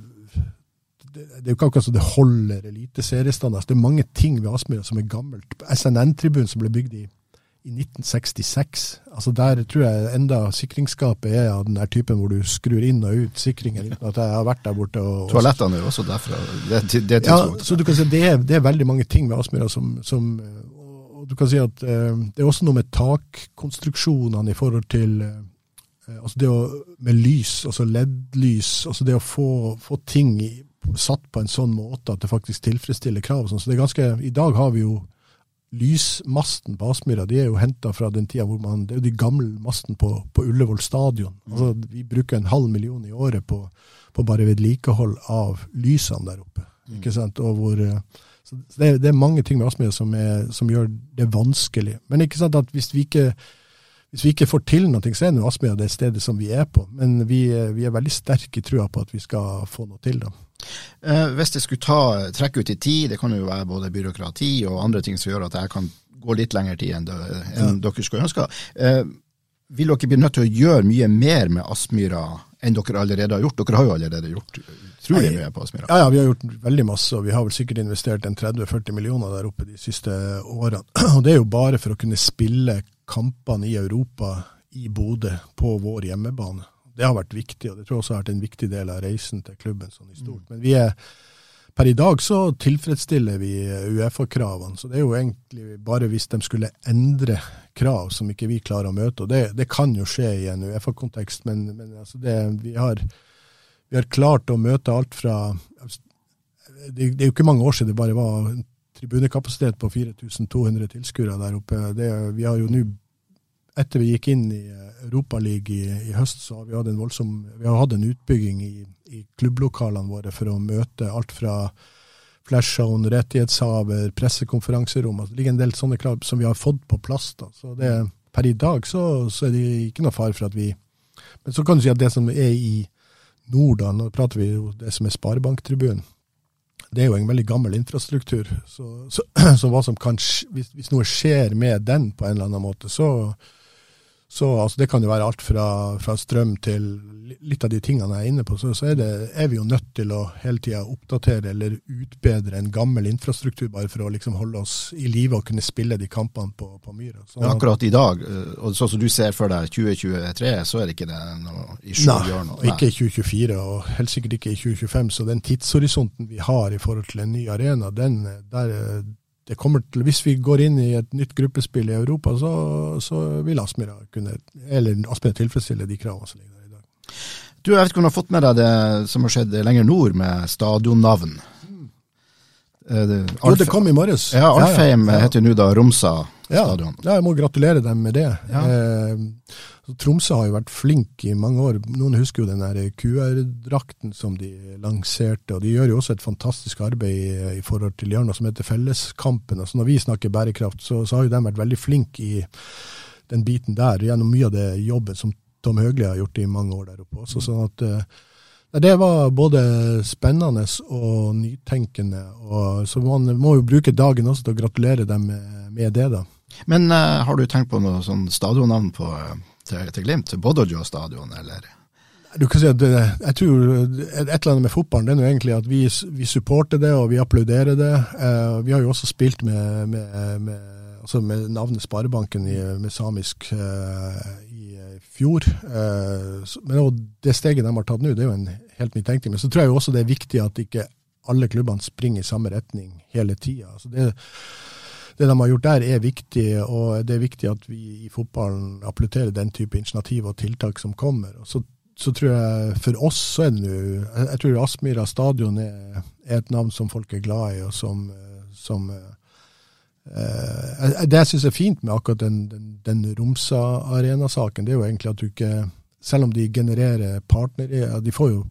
det, det er jo ikke akkurat så det holder eliteseriestandard. Det er mange ting ved Aspmyra som er gammelt. SNN-tribunen som ble bygd i i 1966. Altså Der tror jeg enda sikringsskapet er av den der typen hvor du skrur inn og ut sikringen uten at jeg har vært der borte. Og, Toalettene er jo også derfra. Det, det ja, så du kan si det er, det er veldig mange ting ved Aspmyra som, som, og du kan si at eh, Det er også noe med takkonstruksjonene i forhold til eh, altså det å, med lys, altså LED-lys. altså Det å få, få ting i, satt på en sånn måte at det faktisk tilfredsstiller krav. Sånn. Så det er ganske, I dag har vi jo lysmasten på Aspmyra de er jo henta fra den tida hvor man Det er jo de gamle masten på, på Ullevål stadion. Mm. Altså, vi bruker en halv million i året på, på bare vedlikehold av lysene der oppe. Mm. ikke sant? Og hvor, eh, så det, det er mange ting med Aspmyra som, som, gjør det vanskelig. Men ikke sant at hvis vi ikke hvis vi ikke får til noe, så er det Aspmyra det stedet som vi er på. Men vi, vi er veldig sterke i trua på at vi skal få noe til. da. Eh, hvis det skulle ta, trekke ut i tid, det kan jo være både byråkrati og andre ting som gjør at jeg kan gå litt lengre tid enn, det, enn ja. dere skulle ønske, eh, vil dere bli nødt til å gjøre mye mer med Aspmyra enn dere allerede har gjort? Dere har jo allerede gjort utrolig mye på Aspmyra. Ja, ja, vi har gjort veldig masse, og vi har vel sikkert investert en 30-40 millioner der oppe de siste årene. Og det er jo bare for å kunne spille kampene i Europa i Bodø på vår hjemmebane. Det har vært viktig, og det tror jeg også har vært en viktig del av reisen til klubben sånn i stort. Men vi er Per i dag så tilfredsstiller vi Uefa-kravene, så det er jo egentlig bare hvis de skulle endre krav som ikke vi klarer å møte. og Det, det kan jo skje i en Uefa-kontekst, men, men altså det, vi, har, vi, har, klart å møte alt fra det, det, er jo ikke mange år siden det bare var tribunekapasitet på 4200 tilskuere der oppe. Vi har jo nå etter vi gikk inn i eh, Europaligaen i, i høst, så har vi hatt en voldsom vi har hatt en utbygging i, i klubblokalene våre for å møte alt fra flashzone, rettighetshaver, pressekonferanserom. Altså, det ligger en del sånne krav som vi har fått på plass. Da. Så det, per i dag så, så, er det ikke noe fare for at vi Men så kan du si at det som er i nord, da, nå prater vi jo det som er Sparebanktribunen. Det er jo en veldig gammel infrastruktur. Så, så, så hva som kan, hvis, hvis, noe skjer med den på en eller annen måte, så, Så altså, det kan jo være alt fra, fra, strøm til litt av de tingene jeg er inne på. Så, så er, det, er, vi jo nødt til å hele tida oppdatere eller utbedre en gammel infrastruktur, bare for å liksom holde oss i live og kunne spille de kampene på, på Myra. Så, Men akkurat i dag, eh, og sånn som du ser for deg 2023, så er det ikke det noe i nå. Nei, ikke i 2024, og helt sikkert ikke i 2025. Så den tidshorisonten vi har i forhold til en ny arena, den der det kommer til, Hvis vi går inn i et nytt gruppespill i Europa, så, så vil Aspmyra kunne eller Aspmyra tilfredsstille de kravene som ligger der i dag. Du, Jeg vet ikke om du har fått med deg det som har skjedd lenger nord med stadionnavn? Eh, det, jo, det kom i morges. Ja, Alfheim ja, ja. heter nå da Romsa stadion. Ja, jeg må gratulere dem med det. Eh, Tromsø har jo vært flink i mange år. Noen husker jo den QR-drakten som de lanserte. og De gjør jo også et fantastisk arbeid i, forhold til gjøre som heter Felleskampen. Altså når vi snakker bærekraft, så, så har jo de vært veldig flinke i den biten der, gjennom mye av det jobben som Tom Høgli har gjort i mange år der oppe også. sånn at uh, det var både spennende og nytenkende. Og, så man må jo bruke dagen også til å gratulere dem med, det. da. Men uh, har du tenkt på noe sånn stadionnavn på uh, til, til Glimt? Bodojo stadion, eller? Du kan si at det, jeg tror Et eller annet med fotballen det er jo egentlig at vi, vi supporter det og vi applauderer det. Eh, vi har jo også spilt med, med, med, altså med navnet Sparebanken i, med samisk eh, i fjor. Eh, men det steget de har tatt nå, det er jo en helt ny tenkning. Men så tror jeg jo også det er viktig at ikke alle klubbene springer i samme retning hele tida. Altså det det de har gjort der, er viktig, og det er viktig at vi i fotballen applauderer den type initiativ og tiltak som kommer. Og så, så tror jeg for oss så er det nå Jeg tror Aspmyra stadion er, er, et navn som folk er glad i, og som, som eh, Det jeg syns er fint med akkurat den, den, den Romsa-arenasaken, det er jo egentlig at du ikke Selv om de genererer partnere De får jo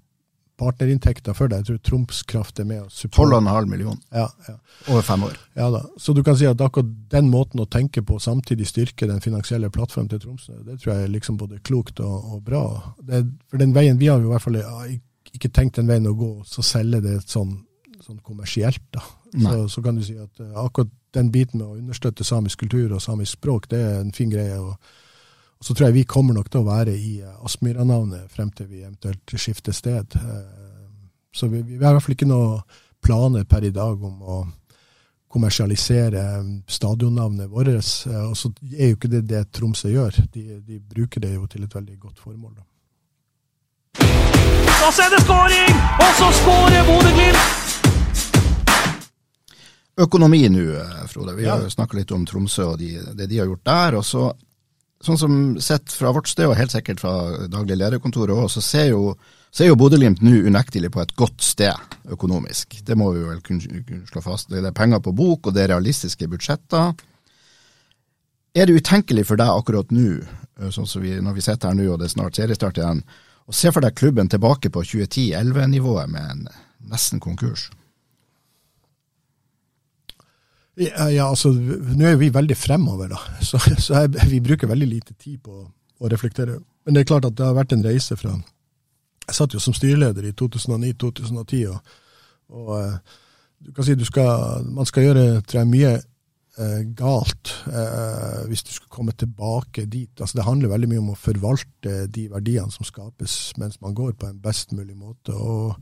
partnerinntekter for det. Jeg tror Troms Kraft er med og supporter. 12,5 millioner ja, ja. over fem år. Ja da. Så du kan si at akkurat den måten å tenke på, samtidig styrke den finansielle plattformen til Tromsø, det tror jeg er liksom både klokt og, og bra. Det, for den veien, Vi har jo i hvert fall ikke tenkt den veien å gå, så selge det sånn, sånn kommersielt. da. Så, så, kan du si at uh, akkurat den biten med å understøtte samisk kultur og samisk språk, det er en fin greie. og og Så tror jeg vi kommer nok til å være i eh, Aspmyra-navnet frem til vi eventuelt skifter sted. Eh, så vi, vi har i hvert fall ikke noen planer per i dag om å kommersialisere stadionnavnet vårt. Eh, og så er jo ikke det det Tromsø gjør. De, de bruker det jo til et veldig godt formål. Da, Og så er det skåring, og så skårer Bodø-Glimt! Økonomi nå, Frode. Vi har jo snakka litt om Tromsø og de, det de har gjort der. og så sånn som sett fra vårt sted, og helt sikkert fra daglig lederkontoret òg, så ser jo, ser jo Bodø-Glimt nå unektelig på et godt sted økonomisk. Det må vi vel kunne slå fast. Det er penger på bok, og det er realistiske budsjetter. Er det utenkelig for deg akkurat nå, eh, sånn som vi, når vi sitter her nå og det er snart seriestart igjen, å se for deg klubben tilbake på 2010-11-nivået med en nesten konkurs? Ja, ja, altså, Nå er vi veldig fremover, da. Så, så jeg, vi bruker veldig lite tid på å reflektere. Men det er klart at det har vært en reise fra Jeg satt jo som styreleder i 2009-2010, og, og, eh, du kan si du skal, man skal gjøre tror jeg, mye eh, galt eh, hvis du skulle komme tilbake dit. Altså, det handler veldig mye om å forvalte de verdiene som skapes mens man går, på en best mulig måte. og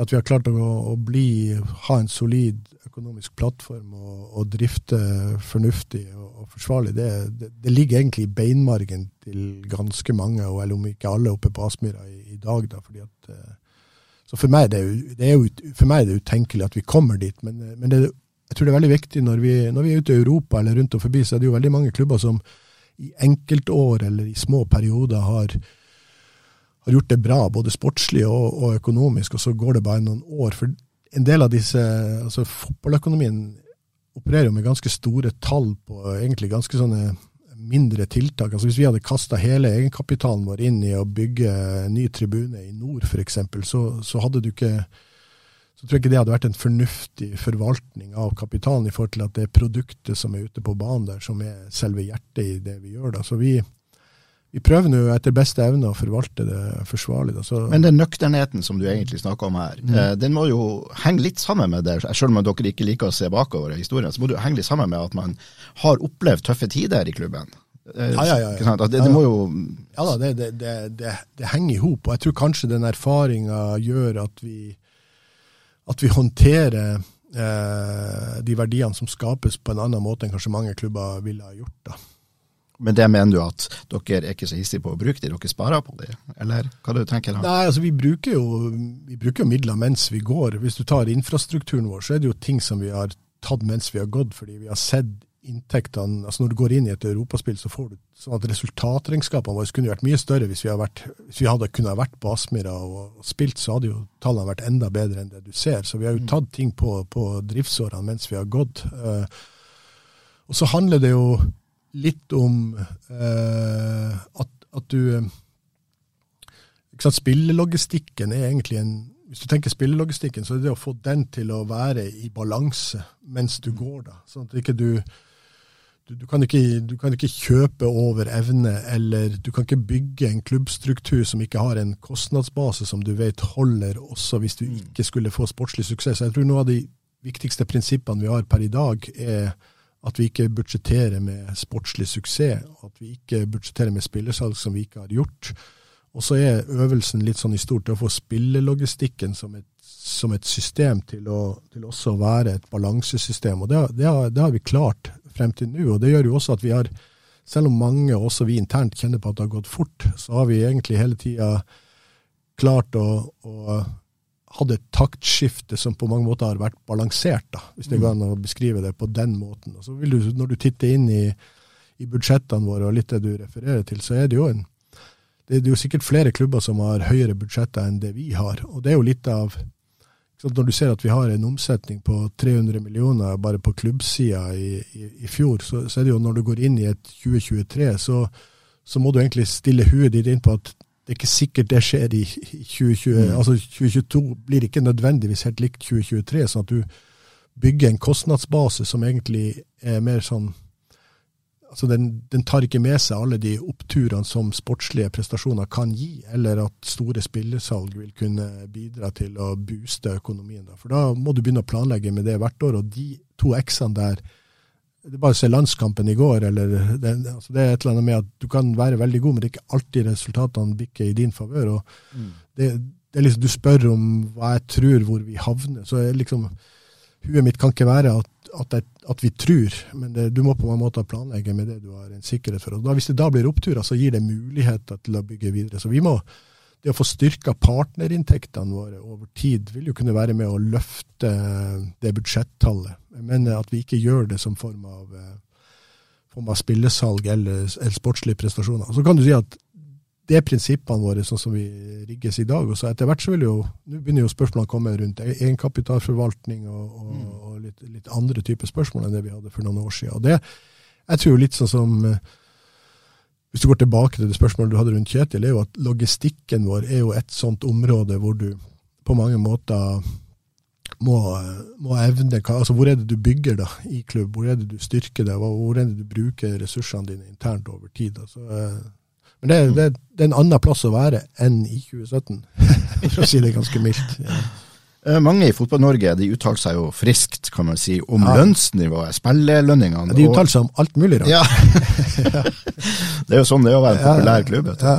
at vi har klart å, å bli, ha en solid økonomisk plattform og, og drifte fornuftig og, og forsvarlig, det, det, det, ligger egentlig i beinmargen til ganske mange, og eller om ikke alle oppe på Aspmyra i, i, dag. Da, fordi at, eh, så for meg, det er jo, for meg er det utenkelig at vi kommer dit, men, men det, jeg tror det er veldig viktig når vi, når vi er ute i Europa eller rundt og forbi, så er det jo veldig mange klubber som i enkeltår eller i små perioder har har gjort det bra, både sportslig og, og, økonomisk, og så går det bare noen år. For en del av disse altså Fotballøkonomien opererer jo med ganske store tall på egentlig ganske sånne mindre tiltak. Altså Hvis vi hadde kasta hele egenkapitalen vår inn i å bygge ny tribune i nord f.eks., så, så hadde du ikke så tror jeg ikke det hadde vært en fornuftig forvaltning av kapitalen i forhold til at det er produktet som er ute på banen der, som er selve hjertet i det vi gjør. da. Så vi, vi prøver nå etter beste evne å forvalte det forsvarlig. Da, Men den nøkternheten som du egentlig snakker om her, mm. eh, den må jo henge litt sammen med det. Selv om dere ikke liker å se bakover i historien, så må det jo henge litt sammen med at man har opplevd tøffe tider i klubben. Eh, Ja, ja, ja, Det, det må jo Ja da, det, det, det, det, det henger i hop. Og jeg tror kanskje den erfaringa gjør at vi, at vi håndterer eh, de verdiene som skapes på en annen måte enn kanskje mange klubber ville ha gjort. da. Men det mener du at dere er ikke så hissige på å bruke de, dere sparer på de? Eller hva du tenker da? Nei, altså vi bruker, jo, vi bruker jo midler mens vi går. Hvis du tar infrastrukturen vår, så er det jo ting som vi har tatt mens vi har gått, fordi vi har sett inntektene altså Når du går inn i et europaspill, så får du sånn at resultatregnskapene våre kunne vært mye større hvis vi, vært, hvis vi hadde kunnet vært på Aspmyra og, spilt, så hadde jo tallene vært enda bedre enn det du ser. Så vi har jo tatt ting på, på driftsårene mens vi har gått. Eh, og så handler det jo litt om eh, at, at du eh, ikke sant, Spillelogistikken er egentlig en Hvis du tenker spillelogistikken, så er det det å få den til å være i balanse mens du går, da. Sånn at ikke du du, du, kan ikke, du kan ikke kjøpe over evne, eller du kan ikke bygge en klubbstruktur som ikke har en kostnadsbase som du vet holder, også hvis du ikke skulle få sportslig suksess. Jeg tror noe av de viktigste prinsippene vi har per i dag, er at vi ikke budsjetterer med sportslig suksess, at vi ikke budsjetterer med spillersalg som vi ikke har gjort. Og så er øvelsen litt sånn i stort å få spillelogistikken som et, som et system til å, til også å være et balansesystem. Og det, det, har, det har vi klart frem til nå. Og det gjør jo også at vi har, selv om mange, også vi internt, kjenner på at det har gått fort, så har vi egentlig hele tida klart å, å hadde et taktskifte som på mange måter har vært balansert, da, hvis det går an å beskrive det på den måten. Og så vil du, Når du titter inn i, i budsjettene våre og litt det du refererer til, så er det jo en det er jo sikkert flere klubber som har høyere budsjetter enn det vi har. Og det er jo litt av Når du ser at vi har en omsetning på 300 millioner bare på klubbsida i, i, i fjor, så, så er det jo når du går inn i et 2023, så, så må du egentlig stille huet ditt inn på at det er ikke sikkert det skjer i, i 2020. Altså 2022 blir ikke nødvendigvis helt likt 2023, sånn at du bygger en kostnadsbase som egentlig er mer sånn altså den, den tar ikke med seg alle de oppturene som sportslige prestasjoner kan gi, eller at store spillesalg vil kunne bidra til å booste økonomien. For da må du begynne å planlegge med det hvert år, og de to x-ene der det er bare å se landskampen i går, eller det, altså det er et eller annet med at du kan være veldig god, men det er ikke alltid resultatene bikker i din favør. og det, det er liksom, Du spør om hva jeg tror hvor vi havner. så jeg liksom, Huet mitt kan ikke være at, at, jeg, at vi tror, men det, du må på en måte planlegge med det du har en sikkerhet for. og da, Hvis det da blir oppturer, så gir det muligheter til å bygge videre. Så vi må, det å få styrka partnerinntektene våre over tid vil jo kunne være med å løfte det budsjettallet. mener at vi ikke gjør det som form av, eh, form av spillesalg eller, eller sportslige prestasjoner. Så kan du si at det er prinsippene våre sånn som vi rigges i dag. og så Etter hvert så vil jo, nå begynner jo spørsmålene å komme rundt egenkapitalforvaltning og, og, og litt, litt andre typer spørsmål enn det vi hadde for noen år siden. Og det, jeg tror litt sånn som eh, Hvis du går tilbake til det spørsmålet du hadde rundt Kjetil, er jo at logistikken vår er jo et sånt område hvor du på mange måter må, må evne altså Hvor er det du bygger da i klubb? Hvor er det du styrker det? Hvor er det du bruker ressursene dine internt over tid? Altså, eh, men det, det, det er en annen plass å være enn i 2017, for å si det ganske mildt. Ja. Eh, Mange i Fotball-Norge de uttaler seg jo friskt, kan man si, om Ja. lønnsnivået, spillelønningene. De uttaler seg om alt mulig rart. Ja. det er jo sånn det er å være en populær klubb. Ja.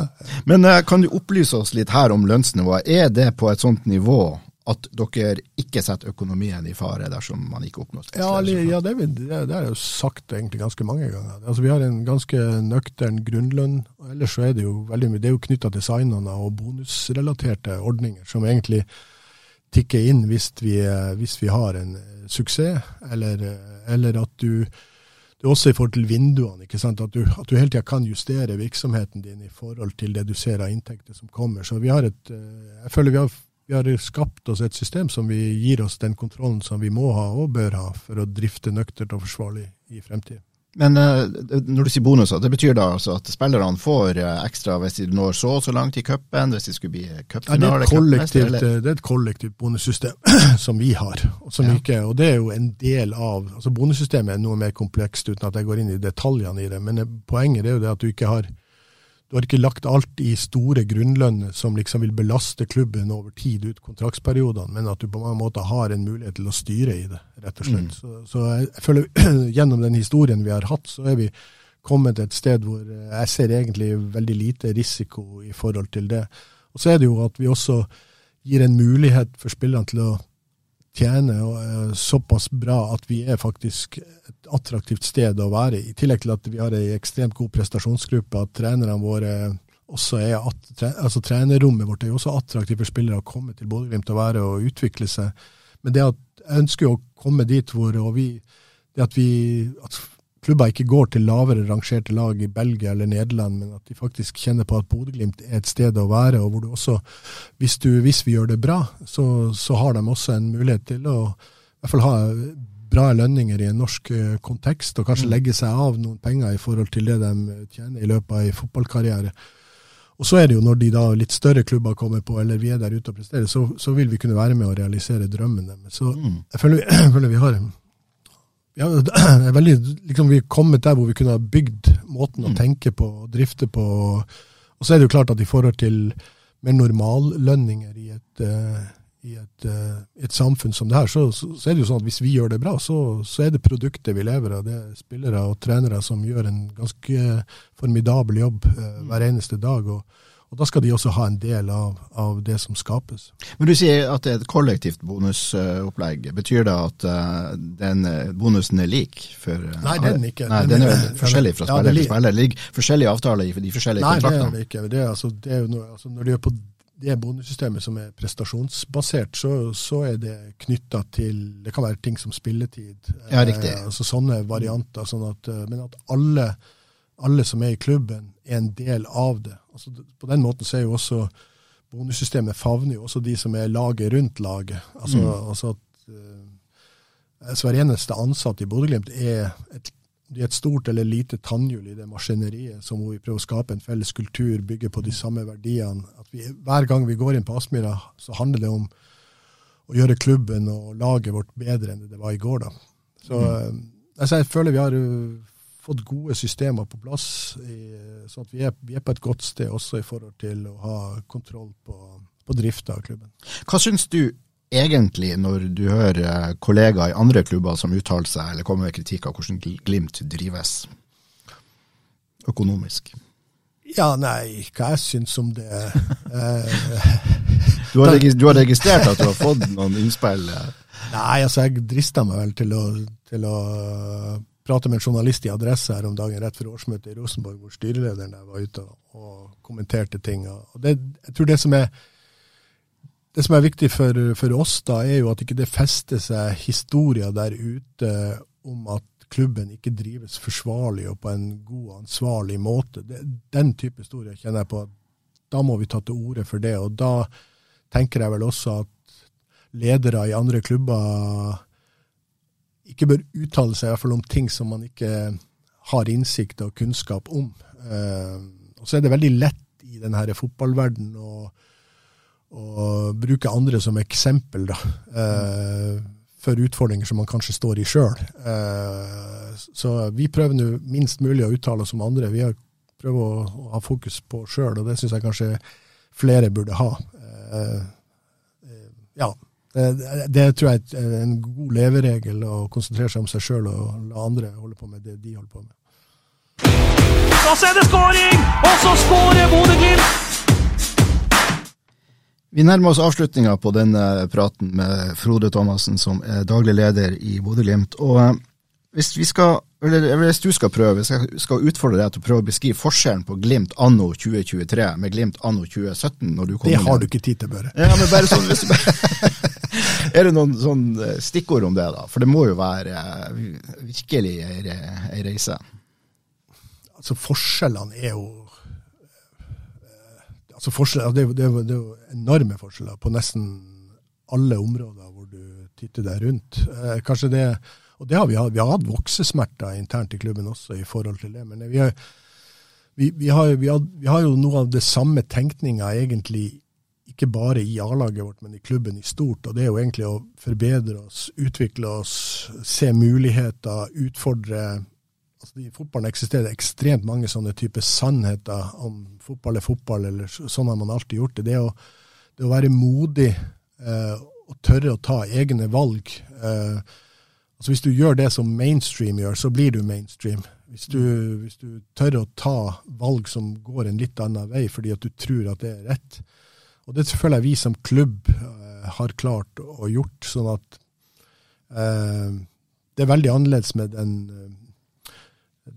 Men eh, kan du opplyse oss litt her om lønnsnivået? Er det på et sånt nivå at dere ikke setter økonomien i fare dersom man ikke oppnår Ja, ja det, vil- det, det har jeg jo sagt egentlig ganske mange ganger. Altså, vi har en ganske nøktern grunnlønn. og Ellers så er det jo veldig mye, det er jo knytta til signene og bonusrelaterte ordninger, som egentlig tikker inn hvis vi, hvis vi har en suksess, eller, eller at du også i forhold til vinduene. ikke sant? At du, at du hele tida kan justere virksomheten din i forhold til det du ser av inntekter som kommer. Så vi har et, eh, jeg føler vi har, vi har skapt oss et system som gir oss den kontrollen som vi må ha og bør ha for å drifte nøkternt og forsvarlig i fremtiden. Men eh, når du sier bonuser, det betyr da altså at spillerne får eh, ekstra hvis de når så og så langt i cupen, hvis de skulle bli Ja, det, et kollektivt, det er et kollektivt bonussystem som vi har. Som Ja. ikke, og det er jo en del av altså Bonussystemet er noe mer komplekst, uten at jeg går inn i detaljene i det. Men eh, poenget er jo det at du ikke har du har ikke lagt alt i store grunnlønner som liksom vil belaste klubben over tid ut kontraktsperiodene, men at du på mange måter har en mulighet til å styre i det, rett og slett. Så, så jeg, jeg føler gjennom den historien vi har hatt, så er vi kommet til et sted hvor jeg ser egentlig veldig lite risiko i forhold til det. Og så er det jo at vi også gir en mulighet for spillerne til å tjene såpass bra at vi er faktisk et attraktivt sted å være i. Tillegg til at vi har ei ekstremt god prestasjonsgruppe, at trenerne våre også er at, altså Trenerrommet vårt er jo også attraktivt for spillere å komme til Bodø-Glimt og være og utvikle seg. Men det at jeg ønsker å komme dit hvor vi, det at vi at klubber ikke går til lavere rangerte lag i Belgia eller Nederland, men at de faktisk kjenner på at Bodø-Glimt er et sted å være, og hvor du også, hvis, du, hvis vi gjør det bra, så, så, har de også en mulighet til å i hvert fall ha bra lønninger i en norsk eh, kontekst, og kanskje mm. legge seg av noen penger i forhold til det de tjener i løpet av en fotballkarriere. Og så er det jo når de da litt større klubber kommer på, eller vi er der ute og presterer, så, så vil vi kunne være med å realisere drømmen deres. Så mm. jeg, føler, jeg, føler, vi har ja, er veldig, liksom Vi er kommet der hvor vi kunne ha bygd måten å mm. tenke på og drifte på. Og så er det jo klart at i forhold til mer normallønninger i et uh, i et, uh, et, samfunn som det her, så, så, er det jo sånn at hvis vi gjør det bra, så, så, er det produktet vi lever av. Det er spillere og trenere som gjør en ganske formidabel jobb uh, hver eneste dag. og, og Da skal de også ha en del av, av, det som skapes. Men Du sier at det er et kollektivt bonusopplegg. Betyr det at uh, den bonusen er lik? For, nei, den er den ikke. Nei, den, er forskjellig fra spiller ja, til spiller. Det ligger forskjellige avtaler i de forskjellige nei, kontraktene? Nei, det er det ikke. Det er, altså, det er jo noe, altså, når du er på det bonussystemet som er prestasjonsbasert, så, så er det knytta til Det kan være ting som spilletid. Ja, riktig. Eh, altså Sånne varianter. Sånn at, eh, men at alle, alle, som er i klubben, er en del av det. Altså, på den måten så er jo også bonussystemet favner jo også de som er laget rundt laget. Altså, mm. altså at uh, hver eneste ansatt i Bodø-Glimt er et det er et stort eller lite tannhjul i det maskineriet, som vi prøver å skape en felles kultur, bygge på de samme verdiene. Vi, hver gang vi går inn på Aspmyra, så handler det om å gjøre klubben og laget vårt bedre enn det var i går. da. Så mm. altså, Jeg føler vi har fått gode systemer på plass, i, sånn at vi er, vi er, på et godt sted også i forhold til å ha kontroll på, på drifta av klubben. Hva syns du egentlig, når du hører eh, kollegaer i andre klubber som uttaler seg eller kommer med kritikk av hvordan Glimt drives økonomisk? Ja, nei, hva jeg syns om det du, har du, har registrert at du har fått noen innspill? Eh? Nei, altså jeg drista meg vel til å, til å, prate med en journalist i Adresse her om dagen rett før årsmøtet i Rosenborg, hvor styrelederen der var ute og kommenterte ting. Og det, jeg tror det som er det som er viktig for, for, oss, da, er jo at ikke det fester seg historier der ute om at klubben ikke drives forsvarlig og på en god og ansvarlig måte. Det, den type historier kjenner jeg på da må vi ta til orde for det. Og da tenker jeg vel også at ledere i andre klubber ikke bør uttale seg i hvert fall om ting som man ikke har innsikt og kunnskap om. Eh, og så er det veldig lett i denne fotballverdenen å å bruke andre som eksempel da, eh, for utfordringer som man kanskje står i sjøl. Eh, så vi prøver nå minst mulig å uttale oss om andre. Vi har prøvd å, å ha fokus på sjøl, og det syns jeg kanskje flere burde ha. Ja, det, det, tror jeg er en god leveregel å konsentrere seg om seg sjøl og la andre holde på med det de holder på med. Da er det skåring, og så skårer Bodø-Glimt! Vi nærmer oss avslutninga på denne praten med Frode Thomassen, som er daglig leder i Bodø-Glimt. Og eh, hvis, vi skal, eller hvis du skal prøve, hvis jeg skal utfordre deg til å prøve å beskrive forskjellen på Glimt anno 2023 med Glimt anno 2017 når du Det har du ikke tid til, Børre. Ja, men bare sånn, hvis Er det noen sånn eh, stikkord om det, da? For det må jo være eh, virkelig ei reise. Altså, forskjellene er jo altså det, det, det, er jo enorme forskjeller på nesten alle områder hvor du titter deg rundt. Eh, kanskje det, og det har vi, hatt, vi har hatt voksesmerter internt i klubben også i forhold til det. Men vi har, vi, vi har, har, vi har jo noe av det samme tenkninga egentlig ikke bare i A-laget vårt, men i klubben i stort. Og det er jo egentlig å forbedre oss, utvikle oss, se muligheter, utfordre altså I fotballen eksisterer det ekstremt mange sånne typer sannheter om fotball er fotball, eller sånn har man alltid gjort det. Det å, det å være modig eh, og tørre å ta egne valg. Eh, altså Hvis du gjør det som mainstream gjør, så blir du mainstream. Hvis du, hvis du tør å ta valg som går en litt annen vei fordi at du tror at det er rett. Og det føler jeg vi som klubb uh, har klart og gjort. sånn at uh, det er veldig annerledes med den, uh,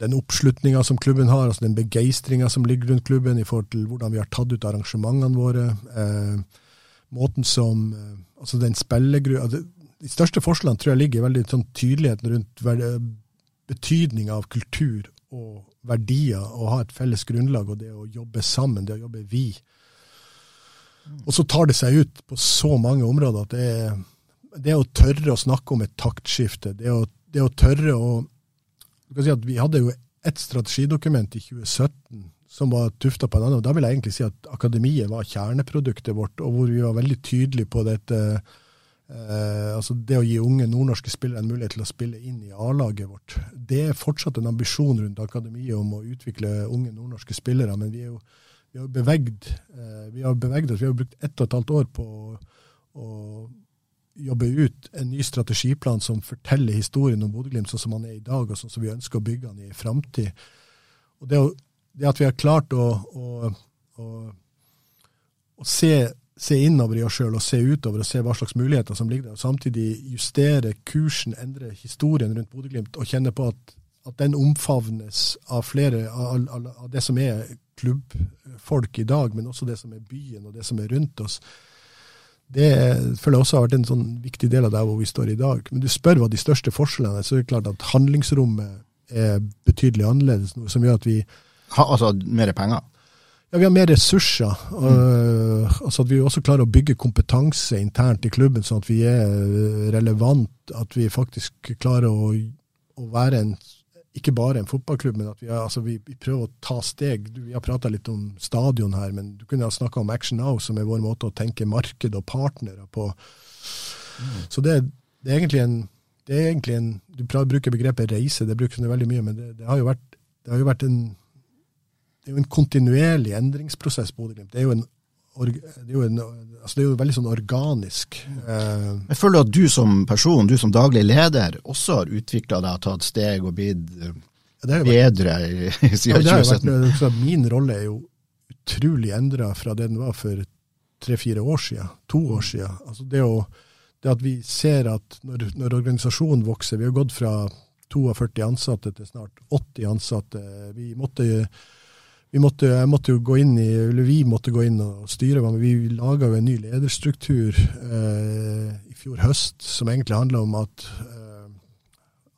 den oppslutninga som klubben har, altså den begeistringa som ligger rundt klubben i forhold til hvordan vi har tatt ut arrangementene våre. måten som altså den spillegru... Altså, de største forskjellene tror jeg ligger i veldig sånn tydeligheten rundt betydninga av kultur og verdier, og ha et felles grunnlag, og det å jobbe sammen, det å jobbe vi. Og så tar det seg ut på så mange områder at det det å tørre å snakke om et taktskifte, det å, det å tørre å si Vi hadde jo et strategidokument i 2017 som var tufta på en annen. og Da vil jeg egentlig si at akademiet var kjerneproduktet vårt, og hvor vi var veldig tydelige på dette Eh, altså Det å gi unge nordnorske spillere en mulighet til å spille inn i A-laget vårt, det er fortsatt en ambisjon rundt akademiet om å utvikle unge nordnorske spillere. Men vi, er jo, vi har bevegd eh, vi har bevegd oss, vi har brukt ett og et halvt år på å, jobbe ut en ny strategiplan som forteller historien om Bodø-Glimt sånn som han er i dag, og sånn som vi ønsker å bygge han i framtid. Det, det, at vi har klart å, å, å, å se se innover i oss sjøl og se utover og se hva slags muligheter som ligger der. og Samtidig justere kursen, endre historien rundt Bodø-Glimt og kjenne på at, at, den omfavnes av flere av, av, av, det som er klubbfolk i dag, men også det som er byen og det som er rundt oss. Det føler jeg også har vært en sånn viktig del av der hvor vi står i dag. Men du spør hva de største forskjellene er, så er det klart at handlingsrommet er betydelig annerledes, noe som gjør at vi ha, Altså mer penger? Ja, Vi har mer ressurser. Mm. altså At vi også klarer å bygge kompetanse internt i klubben, sånn at vi er eh, relevant. At vi faktisk klarer å, å være en, ikke bare en fotballklubb, men at vi, er, altså vi, vi prøver å ta steg. Vi har prata litt om stadion her, men du kunne ha snakka om Action Now, som er vår måte å tenke marked og partnere på. Mm. Så det, det, er egentlig en det er egentlig en, Du bruker begrepet reise, det brukes veldig mye, men det, det har jo vært, det har jo vært en det er jo en kontinuerlig endringsprosess på Bodø-Glimt. Det, det, er jo en, altså det er jo veldig sånn organisk. Eh. Jeg føler at du som person, du som daglig leder, også har utvikla deg tatt steg og blitt ja, bedre i, i siden ja, 2017. Min rolle er jo utrolig endra fra det den var for tre-fire år siden, to år siden. Altså det, å, det at vi ser at når, når organisasjonen vokser Vi har gått fra 42 ansatte til snart 80 ansatte. Vi måtte vi måtte, jeg måtte jo gå inn i, eller vi måtte gå inn og styre, men vi laga jo en ny lederstruktur eh, i fjor høst som egentlig handla om at eh,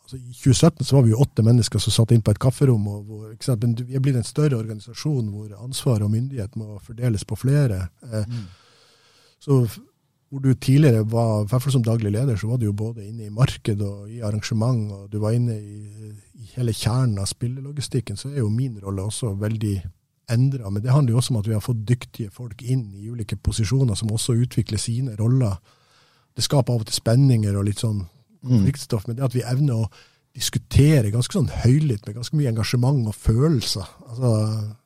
altså I 2017 så var vi jo åtte mennesker som satt inn på et kafferom. og hvor, Men vi er blitt en større organisasjon hvor ansvar og myndighet må fordeles på flere. Eh, mm. Så hvor du tidligere var, i hvert fall som daglig leder, så var du jo både inne i marked og i arrangement, og du var inne i, i hele kjernen av spillelogistikken, så er jo min rolle også veldig endra. Men det handler jo også om at vi har fått dyktige folk inn i ulike posisjoner, som også utvikler sine roller. Det skaper av og til spenninger og litt sånn mm. men det at vi evner å diskutere ganske sånn høylytt, med ganske mye engasjement og følelser. Altså,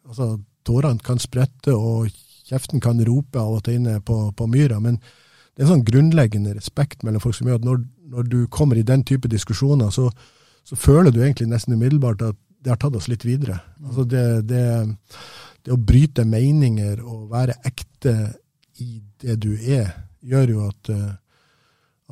altså Tårene kan sprette, og kjeften kan rope av og til inne på, på myra. men det er en sånn grunnleggende respekt mellom folk som gjør at når, når du kommer i den type diskusjoner, så, så, føler du egentlig nesten umiddelbart at det har tatt oss litt videre. Altså det, det, det, å bryte meninger og være ekte i det du er, gjør jo at, eh,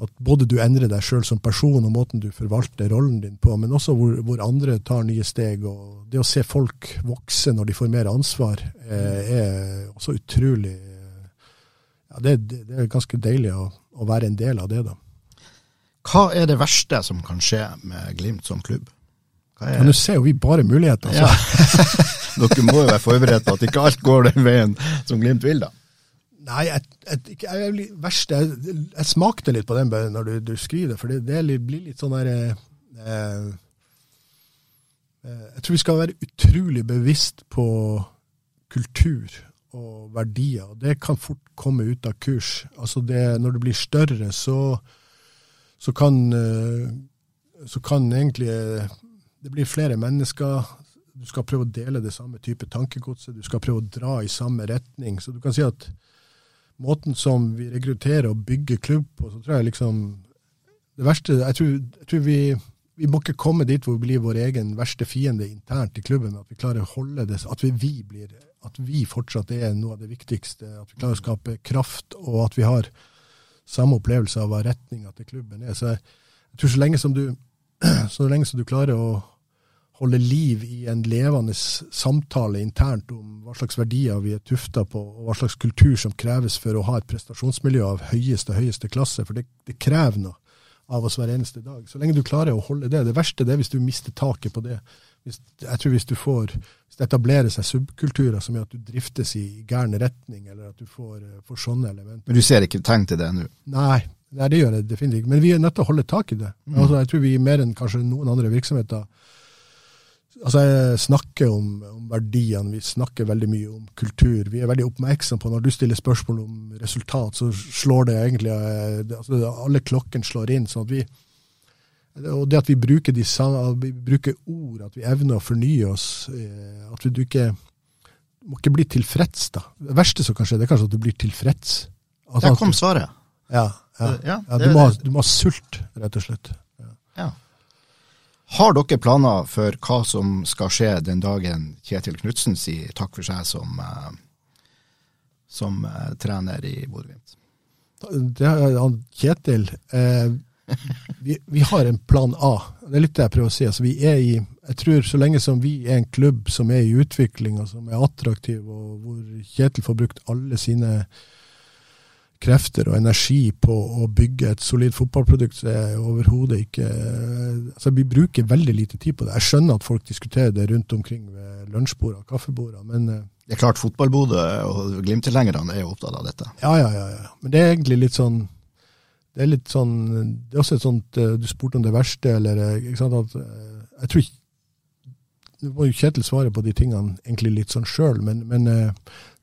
at både du endrer deg sjøl som person og måten du forvalter rollen din på, men også hvor, hvor, andre tar nye steg. og Det å se folk vokse når de får mer ansvar, eh, er også utrolig ja, det, det, er ganske deilig å, å, være en del av det, da. Hva er det verste som kan skje med Glimt som klubb? Er... Ja, Nå ser jo vi bare muligheter. Altså. Ja. Dere må jo være forberedt på at ikke alt går den veien som Glimt vil, da. Nei, jeg, jeg, jeg, verste, jeg, jeg, smakte litt på den når du, du skriver det, for det, det blir litt sånn der eh, eh, Jeg tror vi skal være utrolig bevisst på kultur og verdier. og Det kan fort komme ut av kurs. Altså det, når det blir større, så, så, kan, eh, så kan egentlig eh, Det blir flere mennesker. Du skal prøve å dele det samme type tankegodset. Du skal prøve å dra i samme retning. Så du kan si at måten som vi rekrutterer og bygger klubb på, så tror jeg liksom det verste Jeg tror, jeg tror vi, vi må ikke komme dit hvor vi blir vår egen verste fiende internt i klubben. At vi klarer å holde det, at vi, vi blir at vi fortsatt er noe av det viktigste. At vi klarer å skape kraft, og at vi har samme opplevelse av hva retninga til klubben er. Så jeg, jeg, tror så lenge som du så lenge som du klarer å holde liv i en levende samtale internt om hva slags verdier vi er tufta på, og hva slags kultur som kreves for å ha et prestasjonsmiljø av høyeste høyeste klasse. For det, det krever noe av oss hver eneste dag. Så lenge du klarer å holde det. Det verste det er hvis du mister taket på det. Hvis, jeg tror hvis du får hvis det etablerer seg subkulturer som gjør at du driftes i gæren retning, eller at du får, får sånne elementer. Men du ser ikke tegn til det nå? Nei, nei, det gjør jeg definitivt ikke. Men vi er nødt til å holde tak i det. Mm. Altså, jeg tror vi mer enn kanskje noen andre virksomheter Altså, Jeg snakker om, om, verdiene, vi snakker veldig mye om kultur. Vi er veldig oppmerksom på når du stiller spørsmål om resultat, så slår det egentlig eh, altså, Alle klokkene slår inn. sånn at vi og det at vi bruker, de, vi bruker ord, at vi evner å fornye oss, eh, at du ikke må ikke bli tilfreds. da. Det verste som kan skje, det er kanskje at du blir tilfreds. At Der kom svaret. Ja, ja, ja, ja du, må, du, må, ha sult, rett og slett. Ja. Har dere planer for hva som skal skje den dagen Kjetil Knutsen sier takk for seg som, uh, som uh, trener i Bodø-Glimt? Kjetil eh, vi, vi, har en plan A. Det er litt det jeg prøver å si. Altså, vi er i, jeg tror Så lenge som vi er en klubb som er i utvikling, og som er attraktiv, og hvor Kjetil får brukt alle sine krefter og energi på å bygge et solid fotballprodukt, så er overhodet ikke altså Vi bruker veldig lite tid på det. Jeg skjønner at folk diskuterer det rundt omkring ved lunsjbord og kaffebord, men eh, Det er klart fotball og Glimt-tilhengerne er jo opptatt av dette. Ja, ja, ja, ja. Men det er egentlig litt sånn det er litt sånn Det er også et sånt eh, Du spurte om det verste, eller eh, ikke sant, at Jeg tror ikke Nå må jo Kjetil svare på de tingene egentlig litt sånn sjøl, men, men,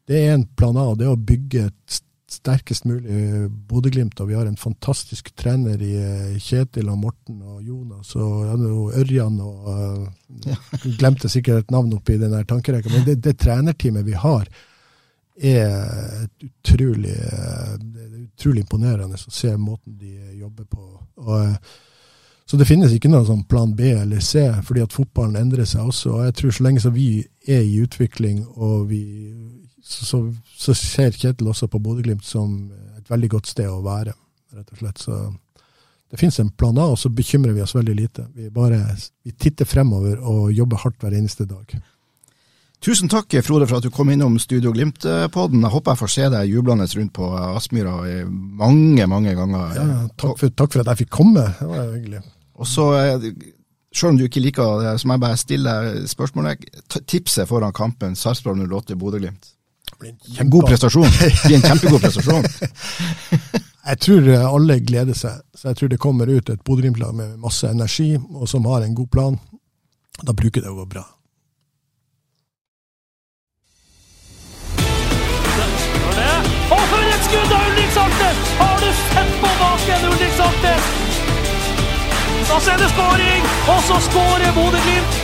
det er en plan A. Det er å bygge et sterkest mulig Bodø-Glimt. Og vi har en fantastisk trener i eh, Kjetil og Morten og Jonas og, ja, Ørjan og uh, Glemte sikkert et navn oppi den tankerekka. Men det, det, trenerteamet vi har, er utrolig, eh, utrolig imponerende å se måten de jobber på. Og, så det finnes ikke noe sånn plan B eller C, fordi at fotballen endrer seg også. og jeg tror Så lenge så vi er i utvikling og vi så, så, ser Kjetil også på Bodø-Glimt som et veldig godt sted å være, rett og slett. Så det finnes en plan A, og så bekymrer vi oss veldig lite. Vi bare vi titter fremover og jobber hardt hver eneste dag. Tusen takk, Frode, for at du kom innom Studio Glimt-podden. Jeg håper jeg får se deg jublende rundt på Aspmyra mange, mange ganger. Ja, takk, for, takk for at jeg fikk komme. Det var hyggelig. Og så, selv om du ikke liker det, så må jeg bare stille spørsmålet. Tipset foran kampen Sarpsborg 08 Bodø-Glimt? En god prestasjon. Det en kjempegod prestasjon. jeg tror alle gleder seg. Så jeg tror det kommer ut et Bodø-Glimt-lag med masse energi, og som har en god plan. Da bruker det å gå bra. Skudd av Ulrik Saltnes! Har du sett på baken, Ulrik Saltnes? Da ser det skåring, og så skårer Bodø-Glimt!